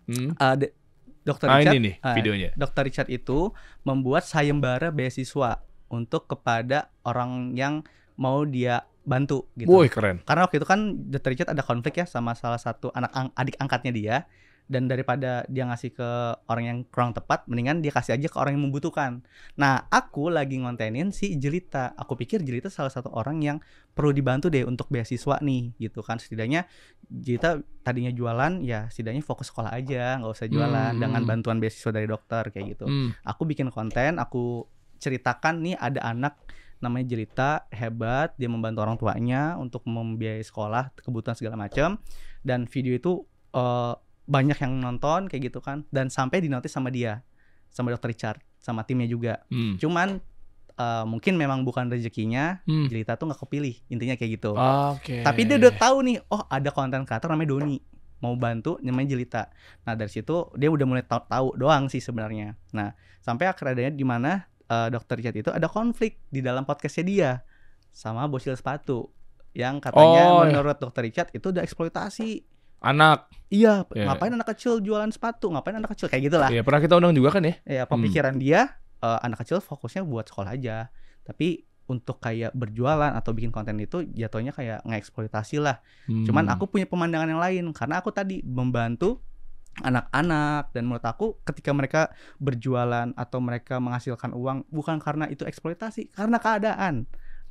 Hmm? uh, de- Dokter Ah Richard ini nih videonya. Dokter Richard itu membuat sayembara beasiswa untuk kepada orang yang mau dia bantu gitu. Woi keren. Karena waktu itu kan Dr. Richard ada konflik ya sama salah satu anak ang- adik angkatnya dia dan daripada dia ngasih ke orang yang kurang tepat mendingan dia kasih aja ke orang yang membutuhkan. Nah, aku lagi ngontenin si Jelita. Aku pikir Jelita salah satu orang yang perlu dibantu deh untuk beasiswa nih gitu kan. Setidaknya Jelita tadinya jualan ya setidaknya fokus sekolah aja, nggak usah jualan Hmm. dengan bantuan beasiswa dari dokter kayak gitu Hmm. aku bikin konten aku ceritakan nih ada anak namanya Jelita hebat dia membantu orang tuanya untuk membiayai sekolah kebutuhan segala macam dan video itu eh, banyak yang nonton kayak gitu kan dan sampai dinotis sama dia sama dokter Richard sama timnya juga Hmm. cuman eh, mungkin memang bukan rezekinya Hmm. Jelita tuh nggak kepilih intinya kayak gitu Oke. tapi dia udah tahu nih, oh ada konten kreator namanya Doni mau bantu namanya Jelita. Nah dari situ dia udah mulai tahu, tahu doang sih sebenarnya. Nah sampai akhirnya di mana eh, Dokter Richard itu ada konflik di dalam podcastnya dia sama Bosil Sepatu yang katanya Oh, iya. menurut Dokter Richard itu udah eksploitasi. Anak. Iya, Iya. ngapain anak kecil jualan sepatu? Ngapain anak kecil kayak gitulah. Ya pernah kita undang juga kan ya? Ya pemikiran dia eh, anak kecil fokusnya buat sekolah aja. Tapi untuk kayak berjualan atau bikin konten itu jatuhnya kayak ngeksploitasi lah. Cuman Hmm. aku punya pemandangan yang lain karena aku tadi membantu anak-anak dan menurut aku ketika mereka berjualan atau mereka menghasilkan uang bukan karena itu eksploitasi, karena keadaan.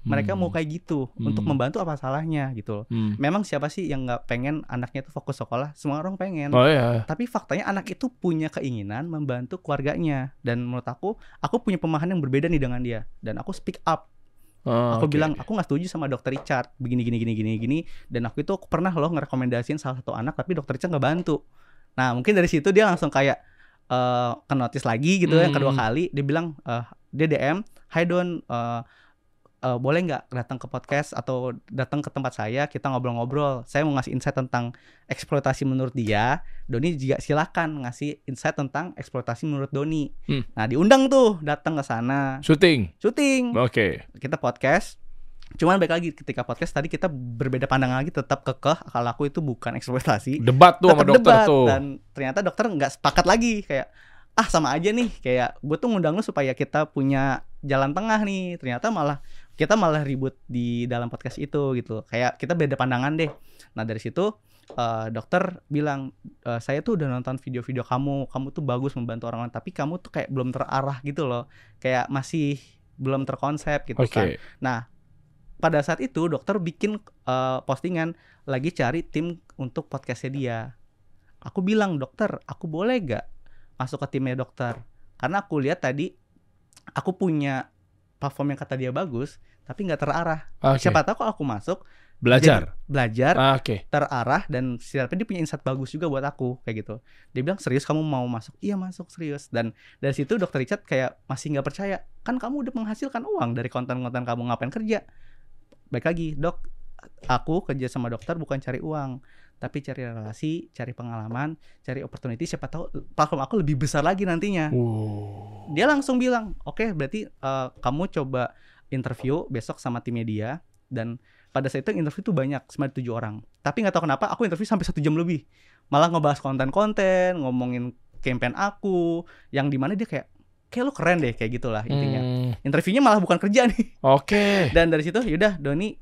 Mereka Hmm. mau kayak gitu untuk Hmm. membantu apa salahnya gitu loh. Hmm. Memang siapa sih yang nggak pengen anaknya tuh fokus sekolah? Semua orang pengen. Oh ya. Tapi faktanya anak itu punya keinginan membantu keluarganya dan menurut aku aku punya pemahaman yang berbeda nih dengan dia dan aku speak up Oh, aku oke. bilang aku nggak setuju sama dokter Richard begini gini gini gini gini dan aku itu pernah loh ngerekomendasiin salah satu anak tapi dokter Richard nggak bantu nah mungkin dari situ dia langsung kayak eh ke notice lagi gitu ya Hmm. kedua kali dia bilang eh, dia DM Hai Don eh, eh, boleh nggak datang ke podcast atau datang ke tempat saya kita ngobrol-ngobrol. Saya mau ngasih insight tentang eksploitasi menurut dia. Doni juga silakan ngasih insight tentang eksploitasi menurut Doni. Hmm. nah diundang tuh datang ke sana. Syuting. syuting. Oke. kita podcast. Cuman baik lagi ketika podcast tadi kita berbeda pandangan lagi tetap kekeh. Kalau aku itu bukan eksploitasi. Debat tuh sama dokter debat. tuh. dan ternyata dokter nggak sepakat lagi. Kayak ah sama aja nih. Kayak gue tuh ngundang lu supaya kita punya jalan tengah nih. Ternyata malah kita malah ribut di dalam podcast itu gitu kayak kita beda pandangan deh nah dari situ eh, dokter bilang "Eh, saya tuh udah nonton video-video kamu kamu tuh bagus membantu orang lain tapi kamu tuh kayak belum terarah gitu loh kayak masih belum terkonsep gitu Oke. kan Nah, pada saat itu dokter bikin eh, postingan lagi cari tim untuk podcastnya dia. Aku bilang dokter, aku boleh gak masuk ke timnya dokter? Karena aku lihat tadi aku punya platform yang kata dia bagus, tapi nggak terarah. Oke. Siapa tahu kalau aku masuk Belajar. belajar Ah, Oke. terarah dan siapa dia punya insight bagus juga buat aku kayak gitu. Dia bilang serius kamu mau masuk? Iya masuk serius. Dan dari situ dokter Richard kayak masih nggak percaya. Kan kamu udah menghasilkan uang dari konten-konten kamu ngapain kerja? Baik lagi dok, aku kerja sama dokter bukan cari uang, tapi cari relasi, cari pengalaman, cari opportunity. Siapa tahu platform aku lebih besar lagi nantinya. Uh. Dia langsung bilang, oke berarti eh, kamu coba interview besok sama timnya dia dan pada saat itu interview tuh banyak sembilan tujuh orang tapi nggak tahu kenapa aku interview sampai satu jam lebih malah ngebahas konten-konten ngomongin campaign aku yang di mana dia kayak kayak lu keren deh kayak gitulah intinya Hmm, interviewnya malah bukan kerja nih Oke. dan dari situ yaudah Doni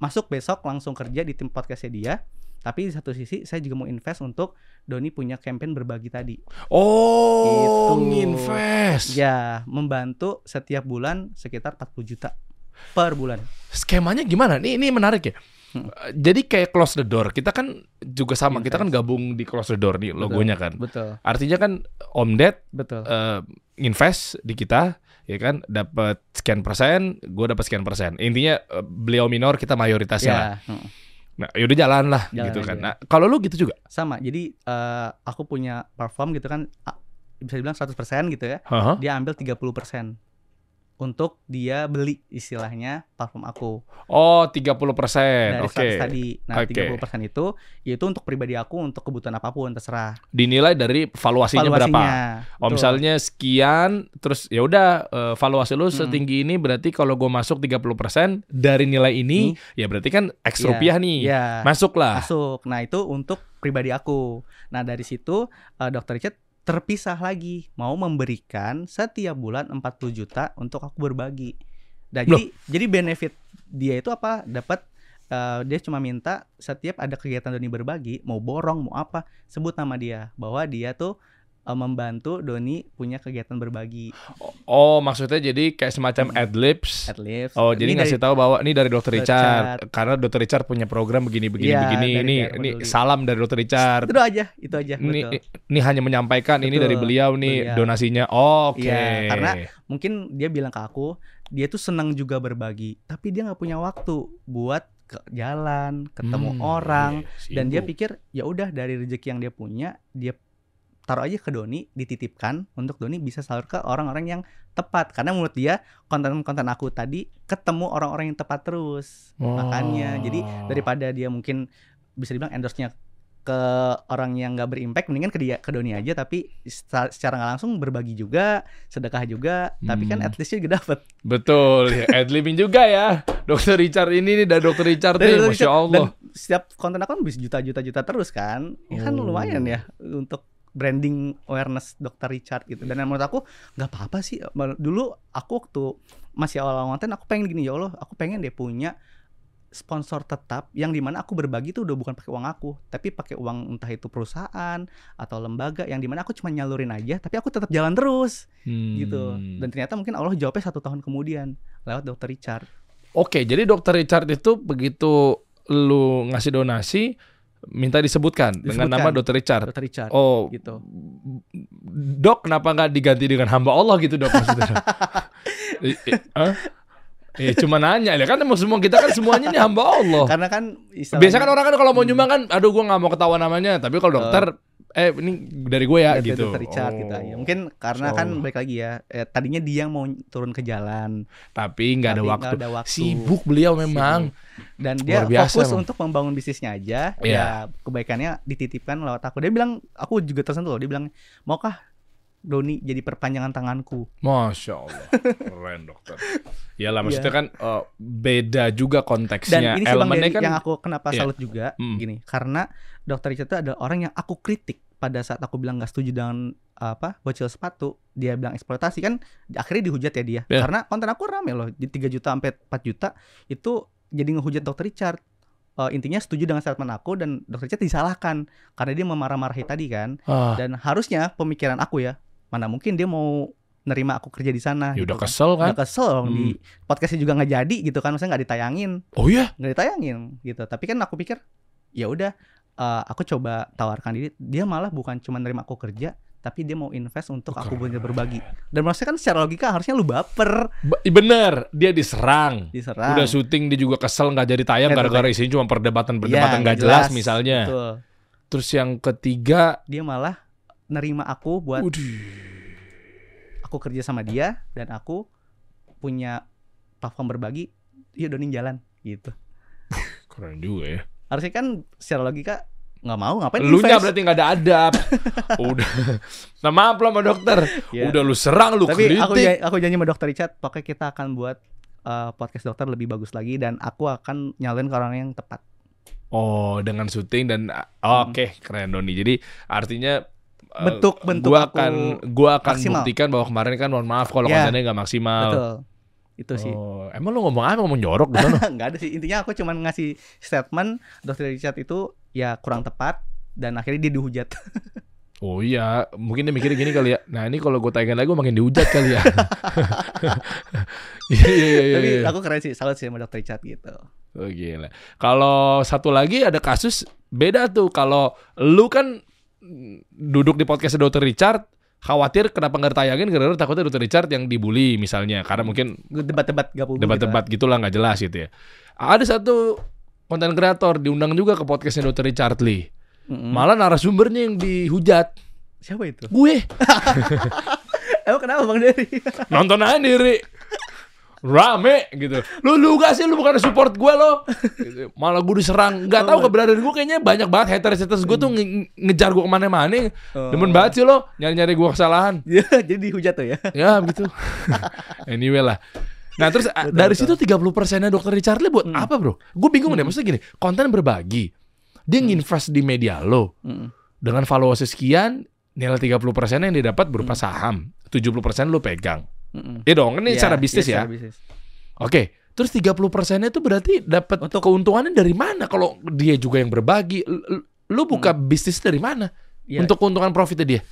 masuk besok langsung kerja di tim podcastnya dia Tapi di satu sisi saya juga mau invest untuk Doni punya campaign berbagi tadi. Oh, Gitu. nginvest. Ya, membantu setiap bulan sekitar 40 juta per bulan. Skemanya gimana? Ini ini menarik ya. Hmm. Eh, Jadi kayak close the door. Kita kan juga sama. Kita kan Invest. gabung di close the door nih logonya kan. Betul, Artinya kan Om Ded betul. eh, invest di kita ya kan dapat sekian persen, gue dapat sekian persen. Intinya eh, beliau minor kita mayoritasnya lah. ya, mm, Nah, yaudah jalan lah Jalan gitu kan. aja. Nah, kalau lu gitu juga. sama. Jadi eh, aku punya platform gitu kan bisa dibilang 100% gitu ya. Hah? Dia ambil 30% untuk dia beli istilahnya platform aku. Oh, 30%. dari Oke. 100 tadi. Nah, Oke. 30% itu yaitu untuk pribadi aku untuk kebutuhan apa pun terserah. Dinilai dari valuasinya, berapa? Oh, Betul. misalnya sekian terus ya udah eh, valuasi lu Mm. setinggi ini berarti kalau gue masuk 30% dari nilai ini ya berarti kan X Iya, rupiah nih. Iya. Masuk lah. Masuk. Nah, itu untuk pribadi aku. Nah, dari situ eh, Dr. Richard terpisah lagi mau memberikan setiap bulan 40 juta untuk aku berbagi. Dan Loh. jadi jadi benefit dia itu apa? Dapat eh, dia cuma minta setiap ada kegiatan Doni berbagi, mau borong, mau apa, sebut nama dia bahwa dia tuh eh, membantu Doni punya kegiatan berbagi Oh, maksudnya jadi kayak semacam adlibs. at least. Oh, jadi Ini dari- ngasih tahu bahwa ini dari Dr. Dr. Richard. Richard. Karena Dr. Richard punya program begini begini Iya, begini. Ini ini salam dari Dr. Richard. itu aja, itu aja. Ini betul. ini hanya menyampaikan ini Betul, dari beliau nih beliau. donasinya. Oh, Oke. Iya, karena mungkin dia bilang ke aku dia tuh senang juga berbagi tapi dia nggak punya waktu buat ke jalan ketemu Hmm, orang iya, dan dia pikir ya udah dari rezeki yang dia punya dia taruh aja ke Doni dititipkan untuk Doni bisa salur ke orang-orang yang tepat karena menurut dia konten-konten aku tadi ketemu orang-orang yang tepat terus makanya jadi Oh. daripada dia mungkin bisa dibilang endorse-nya ke orang yang nggak berimpact mendingan ke dia ke Doni aja tapi secara nggak langsung berbagi juga sedekah juga tapi kan Hmm. at least juga dapat Betul, ya. adlibin juga ya. Dokter Richard ini nih dari Dokter Richard nih, Dari- masya Allah. dan setiap konten aku kan bisa juta-juta juta terus kan ya kan Oh. lumayan ya untuk branding awareness Dr. Richard gitu dan menurut aku nggak apa-apa sih dulu aku waktu masih awal-awal konten aku pengen gini ya Allah aku pengen deh punya sponsor tetap yang di mana aku berbagi tuh udah bukan pakai uang aku tapi pakai uang entah itu perusahaan atau lembaga yang di mana aku cuma nyalurin aja tapi aku tetap jalan terus gitu Hmm. dan ternyata mungkin Allah jawabnya satu tahun kemudian lewat Dr. Richard Oke, jadi Dokter Richard itu begitu lu ngasih donasi minta disebutkan, dengan Disebutkan. nama Dokter Richard. Dr. Richard Oh, gitu Dok, kenapa nggak diganti dengan hamba Allah gitu dok maksudnya? [LAUGHS] Eh, cuma nanya ya kan semua kita kan semuanya nih hamba Allah. karena kan istilahnya- Biasa kan orang kan kalau mau nyumbang kan, aduh gua nggak mau ketahuan namanya. Tapi kalau dokter, eh ini dari gue ya gitu. Dr. Richard gitu. Oh. Mungkin karena kan Allah. balik lagi ya, eh, tadinya dia yang mau turun ke jalan, Tapi nggak ada waktu. ada waktu. Sibuk beliau memang. Dan dia biasa fokus emang. untuk membangun bisnisnya aja. Iya. Ya kebaikannya dititipkan lewat aku. Dia bilang, aku juga tersentuh loh. Dia bilang, maukah Doni jadi perpanjangan tanganku? Masya Allah, keren dokter. Iyalah maksudnya Iya. kan eh, beda juga Dan konteksnya. ini sih bang kan yang aku kenapa Iya. salut juga Hmm. gini, karena. Richard itu adalah orang yang aku kritik pada saat aku bilang nggak setuju dengan apa bocil sepatu dia bilang eksploitasi kan akhirnya dihujat ya dia Iya. karena konten aku rame loh di 3 juta sampai 4 juta itu jadi ngehujat Dr. Richard Eh, intinya setuju dengan statement aku dan Dr. Richard disalahkan karena dia memarah-marahi tadi kan ah, dan harusnya pemikiran aku ya mana mungkin dia mau nerima aku kerja di sana ya gitu udah kan. kesel kan. udah kesel dong Hmm. di podcastnya juga nggak jadi gitu kan maksudnya nggak ditayangin Oh iya, nggak ditayangin gitu tapi kan aku pikir ya udah eh, aku coba tawarkan diri dia malah bukan cuma nerima aku kerja tapi dia mau invest untuk aku bener berbagi dan maksudnya kan secara logika harusnya lu baper Ba- bener dia diserang. diserang Udah syuting dia juga kesel nggak jadi tayang gara-gara isinya cuma perdebatan Iya, perdebatan nggak nggak jelas, misalnya. betul Terus yang ketiga, dia malah nerima aku buat Udih. aku kerja sama dia dan aku punya platform berbagi yuk donin jalan gitu [LAUGHS] keren juga ya. harusnya kan secara logika nggak mau ngapain Lu nya berarti nggak ada adab. [LAUGHS] Udah. Nah maaf lah sama dokter. Ya. Udah lu serang, lu Tapi kritik. aku janji, aku janji sama dokter Richard, pokoknya kita akan buat uh, podcast dokter lebih bagus lagi dan aku akan nyalin ke orang yang tepat. Oh, dengan syuting dan oh, oke keren Doni. Jadi artinya Bentuk- bentuk gua akan gua akan maksimal. buktikan bahwa kemarin kan mohon maaf kalau Ya. kontennya nggak maksimal. Betul. Itu sih. Oh, emang lu ngomong apa? Ngomong jorok di sana? [LAUGHS] nggak ada sih intinya aku cuman ngasih statement dokter Richard itu ya kurang tepat dan akhirnya dia dihujat [LAUGHS] Oh iya, mungkin dia mikirnya gini kali ya. Nah ini kalau gue tayangin lagi gue makin dihujat kali ya. [LAUGHS] Iya iya iya. tapi iya. aku keren sih salut sih sama dokter Richard gitu Oh gila. Kalau satu lagi ada kasus beda tuh. Kalau lu kan duduk di podcast Dr. Richard, khawatir kenapa nggak ditayangin karena takutnya Dr. Richard yang dibully misalnya. Karena mungkin debat-debat gak publik debat-debat gitulah nggak jelas gitu ya. Ada satu konten kreator diundang juga ke podcastnya Dr. Richard Lee. gitu. Mm-mm. Malah narasumbernya yang dihujat. siapa itu Gue [LAUGHS] emang kenapa bang Dery nonton aja diri. Rame gitu. Lu lu gak sih lu bukan support gue lo. Gitu. Malah gue diserang. Gak tahu keberadaan gue kayaknya banyak banget haters haters gue tuh nge- ngejar gue ke mana-mana. Oh. Demen banget sih lo nyari-nyari gue kesalahan. Ya, [LAUGHS] jadi dihujat tuh ya Ya begitu. [LAUGHS] anyway lah. Nah terus a- dari situ 30 persennya dokter Richard Lee buat apa bro? Gue bingung deh. Maksudnya gini, konten berbagi. Dia nginvest di media lo. Mm-mm. Dengan valuasi sekian, nilai 30 persen yang didapat berupa saham. 70 persen lo pegang. Mm-mm. Iya dong, ini Iya, secara bisnis iya, ya. secara bisnis. Oke, terus 30 persennya itu berarti dapat Untuk- keuntungannya dari mana? Kalau dia juga yang berbagi, lu buka bisnis dari mana? Iya, Untuk keuntungan profitnya dia?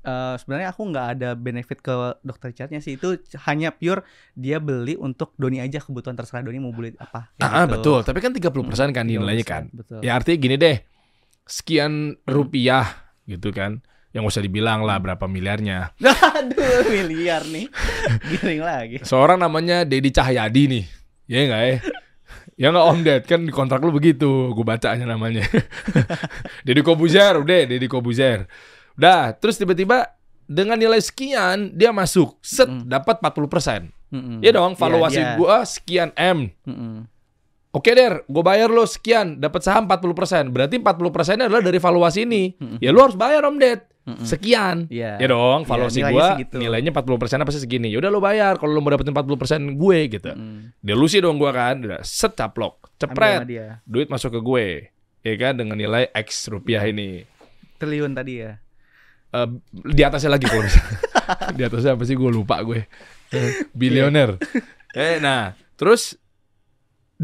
eh, sebenarnya aku nggak ada benefit ke dokter Richardnya sih itu hanya pure dia beli untuk Doni aja kebutuhan terserah Doni mau beli apa kayak Ah, gitu. betul. Tapi kan 30 persen kan Iya, nilainya kan. betul. Ya artinya gini deh, sekian rupiah gitu kan, yang gak usah dibilang lah berapa miliarnya. [LAUGHS] Aduh miliar nih Giring lagi Seorang namanya Dedi Cahyadi nih, ya nggak ya? Ya nggak Om Ded kan di kontrak lu begitu, gue baca aja namanya. [LAUGHS] Dedi Kobuzer, udah Dedi Kobuzer. Udah, terus tiba-tiba dengan nilai sekian dia masuk, set Mm. dapat 40 persen. Mm-mm. Ya dong, Iya, valuasi dia. gua sekian M. Mm-mm. Oke der, gue bayar lo sekian, dapat saham 40%. Berarti 40 persennya adalah dari valuasi ini. Ya lu harus bayar Om Ded. Sekian. Iya. Ya dong, Iya, valuasi nilainya gua segitu. nilainya 40 persen apa sih segini. Ya udah lo bayar kalau lo mau dapetin 40 persen gue gitu. Mm. Delusi dong gua kan, udah set caplok, cepret, duit masuk ke gue. Ya kan dengan nilai X rupiah ini. triliun tadi ya Eh, di atasnya lagi kalau [LAUGHS] di atasnya apa sih gue lupa gue. [LAUGHS] Bilioner. eh nah, terus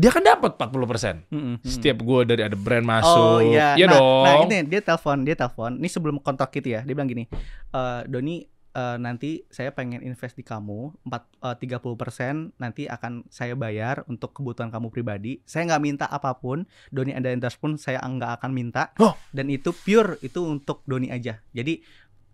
dia kan dapat 40 persen. Mm-mm. Setiap gue dari ada brand masuk, Oh iya, Iya nah, dong. Nah ini dia telepon, dia telepon. Ini sebelum kontrak gitu ya, dia bilang gini, "Eh, Doni eh, nanti saya pengen invest di kamu, empat eh, 30% nanti akan saya bayar untuk kebutuhan kamu pribadi. Saya nggak minta apa pun, Doni ada endorse pun saya nggak akan minta. Oh. Dan itu pure itu untuk Doni aja. Jadi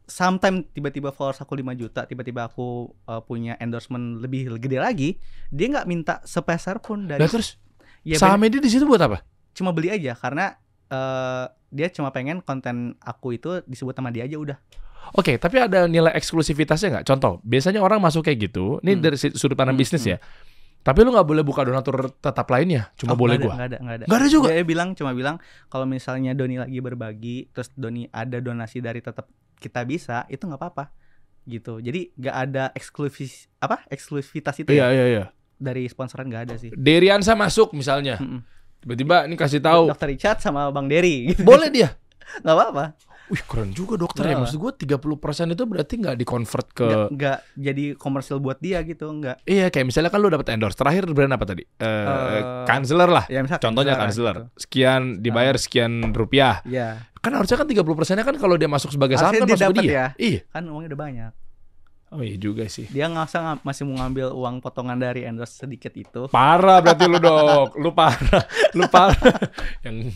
sometimes tiba-tiba followers aku 5 juta, tiba-tiba aku eh, punya endorsement lebih gede lagi, dia nggak minta sepeser pun dari Nah, terus ya, sahamnya dia di situ buat apa? cuma beli aja karena eh, dia cuma pengen konten aku itu disebut sama dia aja udah. Oke, tapi ada nilai eksklusivitasnya nggak? Contoh, biasanya orang masuk kayak gitu, ini Hmm. dari sudut pandang Hmm, bisnis ya. Tapi lu nggak boleh buka donatur tetap lainnya, cuma Oh, boleh nggak ada, gua. nggak ada, nggak ada. Nggak ada juga? Dia bilang cuma bilang kalau misalnya Doni lagi berbagi, terus Doni ada donasi dari tetap kita bisa, itu nggak apa-apa gitu. Jadi nggak ada eksklusif apa eksklusivitas itu Iya, ya iya, iya. dari sponsoran nggak ada sih. Deriansa masuk misalnya. Tiba-tiba ini kasih tahu, Dokter Richard sama Bang Dery gitu. boleh dia. [LAUGHS] nggak apa-apa. Wih, keren juga dokter ya. Nggak. Maksud gua 30% itu berarti nggak di-convert ke Nggak, nggak jadi komersial buat dia gitu, nggak. Iya, kayak misalnya kan lu dapat endorse. Terakhir brand apa tadi? Eh, Eh, Counselor lah. Ya Contohnya Counselor. Sekian dibayar sekian rupiah. Ya, Kan harusnya kan 30 persennya kan kalau dia masuk sebagai saham kan dia masuk dia. ya. Iya. kan uangnya udah banyak. Oh iya juga sih. Dia nggak usah nga- masih mau ngambil uang potongan dari endorse sedikit itu. Parah berarti lu dok. Lu parah. Lu parah. Yang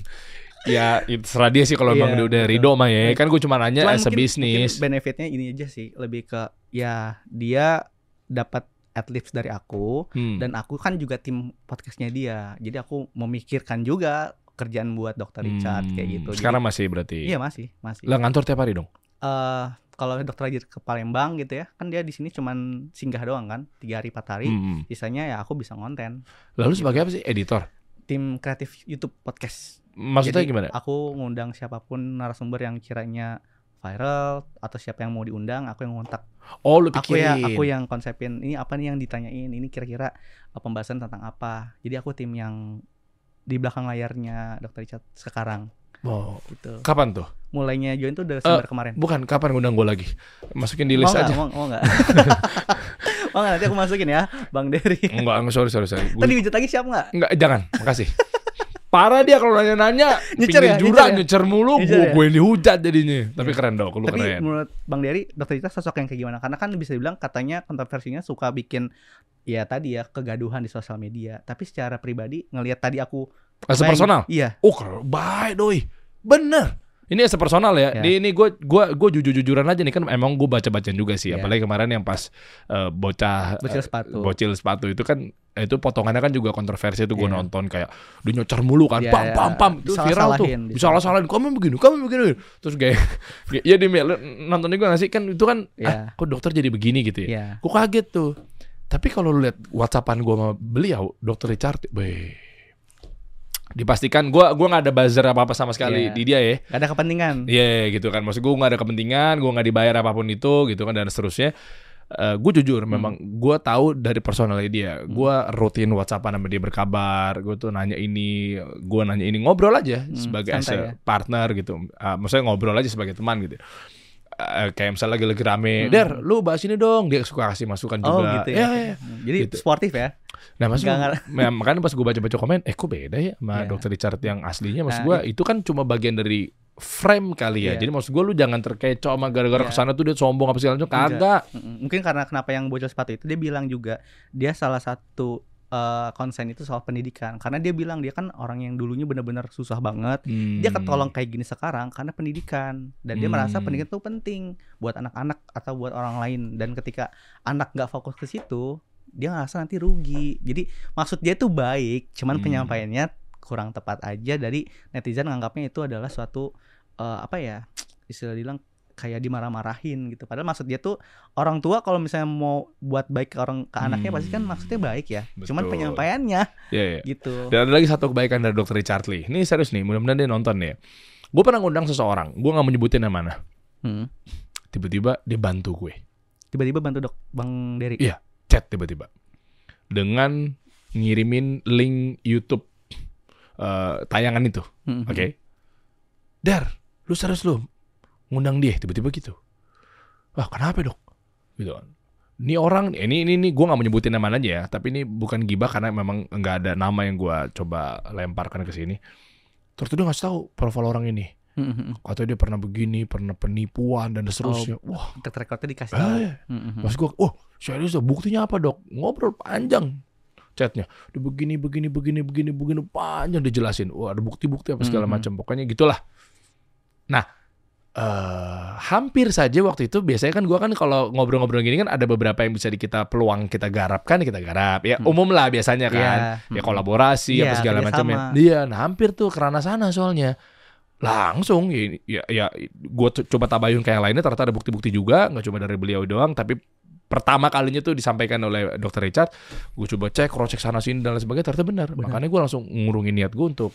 ya itu serah dia sih kalau emang Iya, dia udah ridho mah ya. Kan gue cuma nanya Cuman as a business. mungkin benefitnya ini aja sih, lebih ke ya dia dapat adlibs dari aku Hmm. dan aku kan juga tim podcastnya dia. Jadi aku memikirkan juga kerjaan buat Dokter Richard Hmm, kayak gitu. Jadi- Sekarang masih berarti. iya masih, masih. Lah ngantor tiap hari dong. Eh, kalau Dokter Richard ke Palembang gitu ya, kan dia di sini cuman singgah doang kan, tiga hari empat hari. Hmm. Sisanya ya aku bisa ngonten. Lalu sebagai apa sih editor? Tim kreatif YouTube podcast. Maksudnya Jadi, gimana? Aku ngundang siapa pun narasumber yang kiranya viral atau siapa yang mau diundang, aku yang ngontak. Oh lu Aku pikirin. ya aku yang konsepin ini apa nih yang ditanyain, ini kira-kira uh, pembahasan tentang apa. Jadi aku tim yang di belakang layarnya Dr. Richard sekarang Oh, gitu. kapan tuh? Mulainya join tuh Desember kemarin. Bukan, kapan ngundang gue lagi? Masukin di Mau list nggak? aja. Mau, mau nggak? [LAUGHS] Oh nggak, nanti aku masukin ya, Bang Dery. Enggak, enggak, sorry, sorry, sorry. Tadi dihujat lagi siap nggak? Enggak, jangan, makasih. Parah dia kalau nanya-nanya, Nyecer ya, jurang, nyecer ya? nyecer mulu, Nyecer gue ya? gue yang dihujat jadinya. Tapi keren dong, lu Tapi keren. menurut Bang Dery, dokter Cita sosok yang kayak gimana? Karena kan bisa dibilang katanya kontroversinya suka bikin ya tadi ya kegaduhan di sosial media. Tapi secara pribadi ngelihat tadi aku Asa bayangin- personal? Iya. Oh, baik doi. Bener. Ini asa personal ya. Ya. Ini ini gue gua gua jujur-jujuran aja nih kan emang gue baca-bacaan juga sih. Ya. Apalagi kemarin yang pas eh, bocah Bocil eh, sepatu. bocil sepatu itu kan eh, itu potongannya kan juga kontroversi itu gue Iya. nonton kayak dia nyocer mulu kan Iya, pam iya. pam pam itu viral tuh bisa salah-salahin kamu begini kamu begini terus kayak [LAUGHS] ya di lu nonton juga gak sih kan itu kan Iya. ah, kok dokter jadi begini gitu ya Iya. gue kaget tuh tapi kalau lu lihat whatsappan gue sama beliau dokter Richard be dipastikan gue gua nggak ada buzzer apa apa sama sekali Iya. di dia ya Gak ada kepentingan. Iya gitu kan maksud gue nggak ada kepentingan gue nggak dibayar apa pun itu gitu kan dan seterusnya gue jujur Hmm. memang gue tahu dari personalnya dia gue rutin whatsappan sama dia berkabar gue tuh nanya ini gue nanya ini ngobrol aja Hmm, sebagai as ya. partner gitu Ah, maksudnya ngobrol aja sebagai teman gitu Eh, kayak misalnya lagi lagi rame Hmm. der lu bahas ini dong dia suka kasih masukan Oh juga gitu ya, ya. ya, ya. Jadi Gitu. sportif ya. Nah, gua- ya, makanya pas gue baca-baca komen, eh kok beda ya sama Iya. dokter Richard yang aslinya? Maksud Nah, gue itu kan cuma bagian dari frame kali ya. Iya. Jadi maksud gue lu jangan terkecoh sama gara-gara Iya. ke sana tuh dia sombong apa segala macam. Kagak. Mungkin karena kenapa yang bocil sepatu itu dia bilang juga dia salah satu eh, konsen itu soal pendidikan karena dia bilang dia kan orang yang dulunya benar-benar susah banget dia Hmm. ketolong kayak gini sekarang karena pendidikan dan dia merasa Hmm. pendidikan itu penting buat anak-anak atau buat orang lain dan ketika anak nggak fokus ke situ dia ngerasa nanti rugi jadi maksud dia tuh baik cuman Hmm. penyampaiannya kurang tepat aja dari netizen nganggapnya itu adalah suatu eh, apa ya istilah bilang kayak dimarah-marahin gitu padahal maksud dia tuh orang tua kalau misalnya mau buat baik ke orang ke anaknya Hmm. pasti kan maksudnya baik ya cuman Betul. penyampaiannya Iya, iya. gitu Dan ada lagi satu kebaikan dari dokter Richard Lee. Ini serius nih, mudah-mudahan dia nonton nih. Gue pernah ngundang seseorang, gue nggak mau nyebutin yang mana. Hmm. Tiba-tiba dia bantu gue, tiba-tiba bantu dok bang Dery Iya. chat tiba-tiba dengan ngirimin link YouTube eh, tayangan itu. Hmm. Oke. Dar, lu serius lu ngundang dia tiba-tiba gitu. Wah, kenapa dok? Gitu kan. Ini orang, ini ini, ini gue nggak menyebutin nama aja ya, tapi ini bukan gibah karena memang nggak ada nama yang gue coba lemparkan ke sini. Terus dia ngasih tahu profil orang ini. Hmm, hmm, hmm. Katanya dia pernah begini, pernah penipuan dan seterusnya. Wah, track recordnya dikasih tahu. eh, Hmm, hmm, hmm. Mas gue, oh serius ya, buktinya apa dok? Ngobrol panjang chatnya. Dia begini, begini, begini, begini, begini, panjang dijelasin. Wah ada bukti-bukti apa segala Mhm. macam. Pokoknya gitulah. Nah, eh hampir saja waktu itu biasanya kan gua kan kalau ngobrol-ngobrol gini kan ada beberapa yang bisa di kita peluang kita garap kan kita garap. Ya Hmm. umum lah biasanya kan. Iya. ya kolaborasi Iya, apa segala macam ya iya nah hampir tuh kerana sana soalnya. Langsung ya ya, ya gue coba tabayun kayak yang lainnya ternyata ada bukti-bukti juga. Nggak cuma dari beliau doang tapi pertama kalinya tuh disampaikan oleh dokter Richard. Gue coba cek cross check sana sini dan lain sebagainya ternyata benar, Benar. makanya gue langsung ngurungin niat gue untuk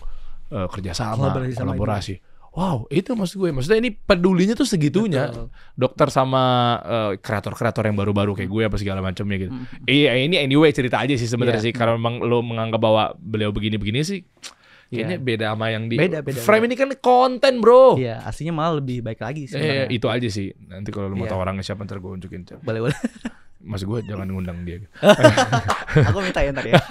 eh, kerjasama Kolaborasi sama kolaborasi wow itu maksud gue maksudnya ini pedulinya tuh segitunya Betul. dokter sama eh, kreator-kreator yang baru-baru kayak gue apa segala macamnya gitu Hmm. Iya ini anyway cerita aja sih sebenarnya Iya. sih karena memang lo menganggap bahwa beliau begini-begini sih kayaknya Iya. beda sama yang di Beda, beda, frame ini kan konten bro. Iya, aslinya malah lebih baik lagi Eh, sebenarnya. itu aja sih. Nanti kalau lu mau Iya. tahu orangnya siapa ntar gue unjukin. Boleh, boleh. Mas gue jangan ngundang dia. [LAUGHS] Aku minta ya ntar ya. [LAUGHS]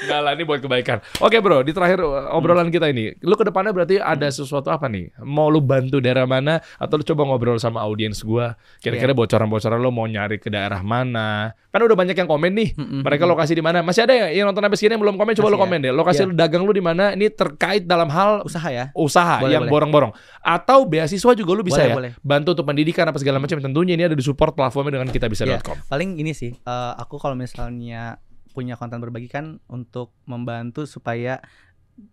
Enggak lah, ini buat kebaikan. Oke bro, di terakhir uh, obrolan kita ini, lu ke depannya berarti ada sesuatu apa nih? Mau lu bantu daerah mana? Atau lu coba ngobrol sama audiens gua? Kira-kira bocoran-bocoran lu mau nyari ke daerah mana? Kan udah banyak yang komen nih. Mm-mm. Mereka lokasi di mana? Masih ada ya yang nonton sini yang belum komen? Coba Masih lu ya. komen deh. Lokasi Iya. dagang lu di mana? Ini terkait dalam hal usaha ya. usaha Boleh, yang borong-borong. Atau beasiswa juga lu bisa Boleh, ya. boleh. Bantu untuk pendidikan apa segala macam. Tentunya ini ada di support platformnya dengan kitabisa.com. Paling ini sih, eh, aku kalau misalnya punya konten berbagi kan untuk membantu supaya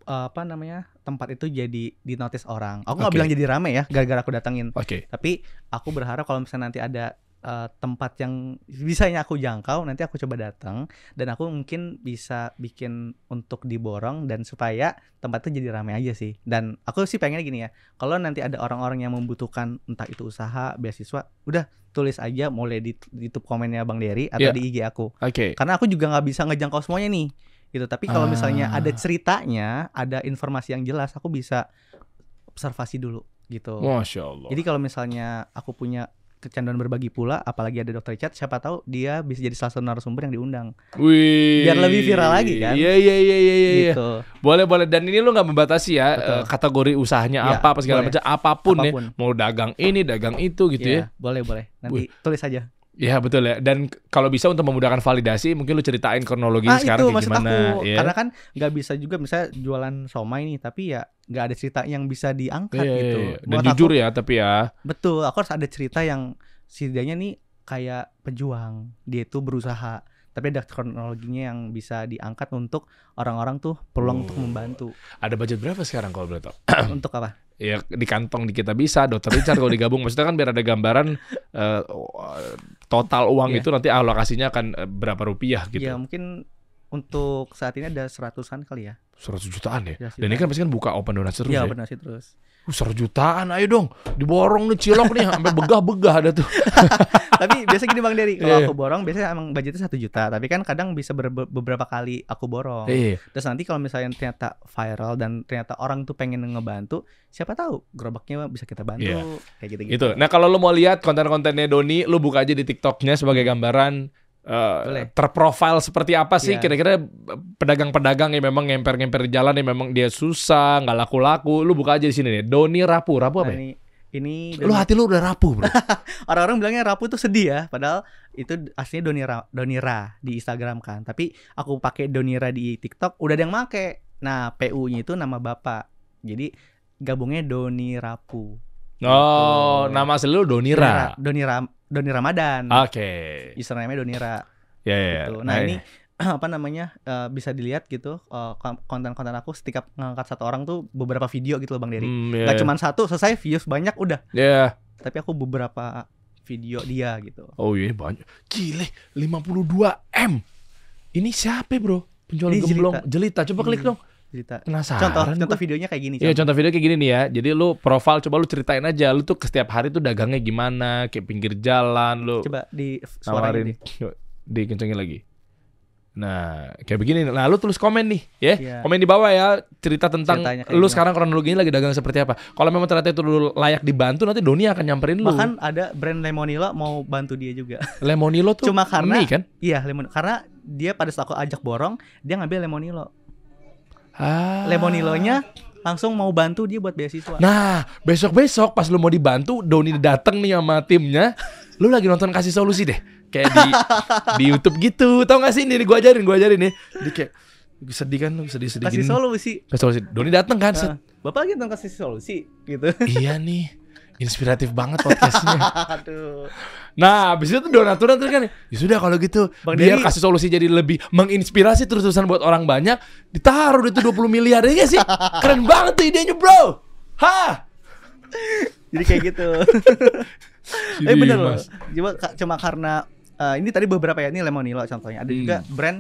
eh, apa namanya tempat itu jadi di notice orang. Aku nggak Oke. bilang jadi rame ya, gara-gara aku datengin. Oke. Tapi aku berharap kalau misalnya nanti ada eh, tempat yang bisanya aku jangkau, nanti aku coba datang dan aku mungkin bisa bikin untuk diborong dan supaya tempat itu jadi ramai aja sih. Dan aku sih pengen gini ya, kalau nanti ada orang-orang yang membutuhkan entah itu usaha, beasiswa, udah tulis aja mulai di di YouTube komennya Bang Dery atau Iya. di IG aku. Oke. Karena aku juga nggak bisa ngejangkau semuanya nih. Gitu. Tapi kalau misalnya Ah. ada ceritanya, ada informasi yang jelas, aku bisa observasi dulu gitu. Masya Allah. Jadi kalau misalnya aku punya kecanduan berbagi pula, apalagi ada dokter Richard, siapa tahu dia bisa jadi salah satu narasumber yang diundang. Wih. Biar lebih viral lagi kan? Iya iya iya iya iya. Gitu. Boleh boleh dan ini lu nggak membatasi ya Betul. eh, kategori usahanya Ya, apa apa segala boleh. macam apa pun, Apa pun. ya. Mau dagang ini, dagang itu gitu ya. Iya, boleh boleh. Nanti tulis aja. Iya betul ya. Dan kalau bisa untuk memudahkan validasi, mungkin lu ceritain kronologinya Ah sekarang itu kayak gimana. aku, ya. karena kan nggak bisa juga misalnya jualan somai nih, tapi ya nggak ada cerita yang bisa diangkat Iya, gitu. iya, iya. Dan Buat jujur aku, ya, tapi ya. betul. Aku harus ada cerita yang setidaknya nih kayak pejuang, dia itu berusaha, tapi ada kronologinya yang bisa diangkat untuk orang-orang tuh peluang untuk membantu. Ada budget berapa sekarang kalau boleh tahu? [CLEARS THROAT] untuk apa? Ya di kantong di kita bisa, Dokter Richard kalau digabung maksudnya kan biar ada gambaran eh, total uang Iya. itu nanti alokasinya akan eh, berapa rupiah gitu. Ya mungkin untuk saat ini ada seratusan kali ya. 100 jutaan ya. Ya, Dan ini kan pasti kan buka open donasi terus Iya ya. benar sih terus. Uh, 100 jutaan ayo dong. Diborong nih cilok nih sampai begah-begah ada tuh. [LAUGHS] tapi biasa gini Bang Dery, kalau Iya. aku borong biasanya emang budgetnya satu juta, tapi kan kadang bisa ber- beberapa kali aku borong. Iya. Terus nanti kalau misalnya ternyata viral dan ternyata orang tuh pengen ngebantu, siapa tahu gerobaknya bisa kita bantu Iya. kayak gitu-gitu. Itu. Nah, kalau lu mau lihat konten-kontennya Doni, lu buka aja di TikToknya sebagai gambaran eh, Boleh. terprofil seperti apa sih Iya. kira-kira pedagang-pedagang yang memang ngemper-ngemper di jalan yang memang dia susah, nggak laku-laku. Lu buka aja di sini nih. Doni Rapu. Rapu apa Nah, ya? ini ini Lu Doni- hati lu udah rapuh, Bro. [LAUGHS] orang-orang bilangnya rapu tuh sedih ya, padahal itu aslinya Donira Donira di Instagram kan. Tapi aku pakai Donira di TikTok udah ada yang make. Nah, PU-nya itu nama bapak. Jadi gabungnya Doni Rapu. Oh, Gitu. nama asli lu Donira. Doni Ram Doni Ramadan. Oke. Username-nya Donira. Ya, ya, ya. gitu. Nah, ini [CLEARS THROAT] apa namanya eh, bisa dilihat gitu kon- konten-konten aku setiap ngangkat satu orang tuh beberapa video gitu loh Bang Dery. Hmm, ya, Gak ya. cuma satu selesai views banyak udah. Ya. Tapi aku beberapa video dia gitu. Oh iya banyak. Gile, 52 M. Ini siapa, Bro? Penjual Ini gemblong Jelita. jelita. Coba klik Iya. dong. Cerita. Penasaran. Contoh gua. contoh videonya kayak gini. Iya contoh. video kayak gini nih ya Jadi lu profile coba lu ceritain aja Lu tuh ke setiap hari tuh dagangnya gimana Kayak pinggir jalan Lu Coba di. Yuk, Dikencengin lagi Nah kayak begini Nah lu tulis komen nih ya Iya. Komen di bawah ya Cerita tentang Lu sekarang kronologinya lagi dagang seperti apa Kalau memang ternyata itu lu layak dibantu Nanti Doni akan nyamperin lu Bahkan ada brand Lemonilo mau bantu dia juga. Lemonilo tuh Cuma karena- mie kan iya, lemon karena dia pada saat aku ajak borong, dia ngambil Lemonilo. Ah. Lemonilonya langsung mau bantu dia buat beasiswa. Nah, besok-besok pas lu mau dibantu, Doni dateng nih sama timnya, lu lagi nonton kasih solusi deh. Kayak di di YouTube gitu. Tau gak sih ini gua ajarin, gua ajarin nih. Jadi kayak sedih kan lu sedih-sedih kasih gini. solusi. Kasih solusi. Doni dateng kan. Nah, Bapak lagi nonton kasih solusi gitu. iya nih. Inspiratif banget podcastnya. [LAUGHS] Aduh. Nah, abis itu donatur donatur kan. Ya sudah kalau gitu, Bang biar Dery- kasih solusi jadi lebih menginspirasi terus-terusan buat orang banyak, ditaruh itu 20 miliar ya sih? Keren banget tuh idenya, Bro. Hah? Jadi kayak gitu. [LAUGHS] [LAUGHS] Jadi, Eh bener loh. Cuma, cuma karena eh, ini tadi beberapa ya ini Lemonilo contohnya. Ada juga Hmm. brand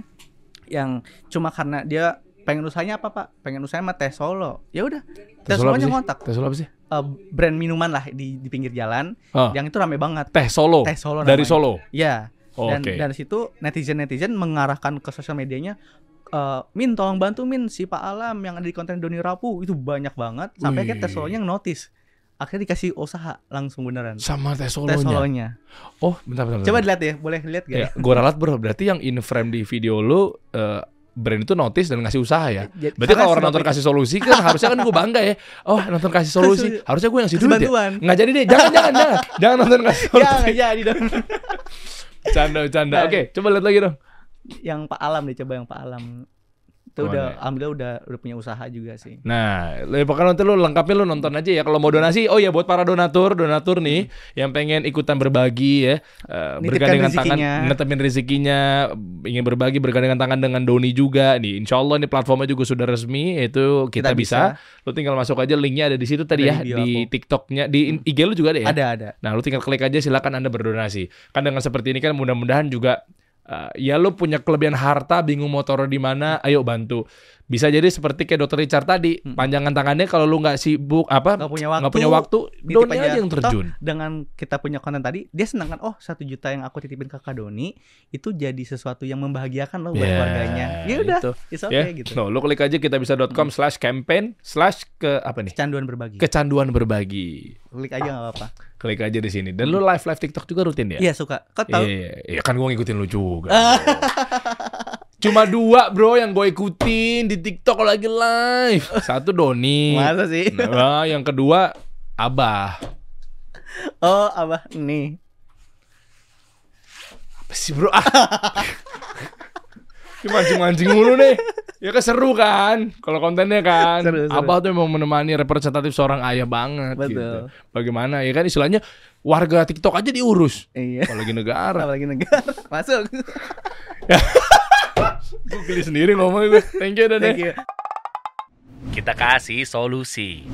yang cuma karena dia pengen usahanya apa pak? Pengen usahanya mah teh solo. Ya udah. Teh Teh Solo solonya sih? ngontak. Teh Solo apa sih? Eh, brand minuman lah di di pinggir jalan. Oh. Yang itu rame banget. Teh Solo. Teh Solo Dari namanya. Solo. Ya. Oh, Dan Oke. dari situ netizen netizen mengarahkan ke sosial medianya. eh, Min tolong bantu Min si Pak Alam yang ada di konten Doni Rapu itu banyak banget sampai Wih. kayak Teh Solonya yang notice akhirnya dikasih usaha langsung beneran Sama Teh Teh Solonya. Solonya Oh, bentar bentar. bentar. coba dilihat ya boleh lihat gak ya, gua ralat bro. Berarti yang in frame di video lu eh, brand itu notice dan ngasih usaha ya. Jadi- Berarti kalau orang nonton kasih solusi kan harusnya kan gue bangga ya. Oh nonton kasih solusi, harusnya gue yang ngasih duit ya. Nggak jadi deh, jangan jangan jangan, [LAUGHS] jangan nonton kasih solusi. nggak jadi dong [LAUGHS] Canda canda. Nah. Oke, coba lihat lagi dong. yang Pak Alam deh coba yang Pak Alam itu Mana udah ya? alhamdulillah udah udah punya usaha juga sih Nah, pokoknya nanti lu lengkapnya lu nonton aja ya. Kalau mau donasi, oh ya buat para donatur, donatur nih yang pengen ikutan berbagi ya, eh, Nitipkan bergandengan tangan, netepin rezekinya, ingin berbagi bergandengan tangan dengan Doni juga nih. Insya Allah nih platformnya juga sudah resmi, itu kita, Kita bisa. Lu tinggal masuk aja linknya ada di situ tadi ya Ada di bio di aku. TikToknya, di IG lu juga ada ya. ada ada Nah, lu tinggal klik aja silakan Anda berdonasi. Kan dengan seperti ini kan mudah-mudahan juga uh, ya lu punya kelebihan harta, bingung taruh di mana, ayo bantu. Bisa jadi seperti kayak dokter Richard tadi, panjangan tangannya kalau lu nggak sibuk apa Nggak punya waktu, nggak punya waktu, Doni aja yang Toh, terjun. dengan kita punya konten tadi, dia senang kan? Oh, satu juta yang aku titipin ke Kak Doni itu jadi sesuatu yang membahagiakan loh buat Ya, keluarganya. Ya udah, itu. it's okay gitu. no, lu klik aja kita bisa.com slash campaign slash ke apa nih? Kecanduan berbagi. Kecanduan berbagi. Klik aja nggak apa-apa. Klik aja di sini. Dan lu live live TikTok juga rutin ya? Iya suka. Kau Iya, tahu? iya, iya. kan gue ngikutin lu juga. [LAUGHS] Cuma dua bro yang gue ikutin di TikTok lagi live. Satu Doni. Masa sih? Nah, yang kedua Abah. Oh, abah nih. Apa sih bro? Ah. Mancing-mancing mulu nih. Ya kan seru kan kalau kontennya kan. Seru, seru. Abah tuh memang menemani representatif seorang ayah banget Betul. gitu. Bagaimana ya kan istilahnya warga TikTok aja diurus. Iya. Apalagi negara. Apalagi negara. [LAUGHS] Masuk. [LAUGHS] Gue pilih sendiri ngomong gue. Thank you, Dede. Thank you. Kita kasih solusi.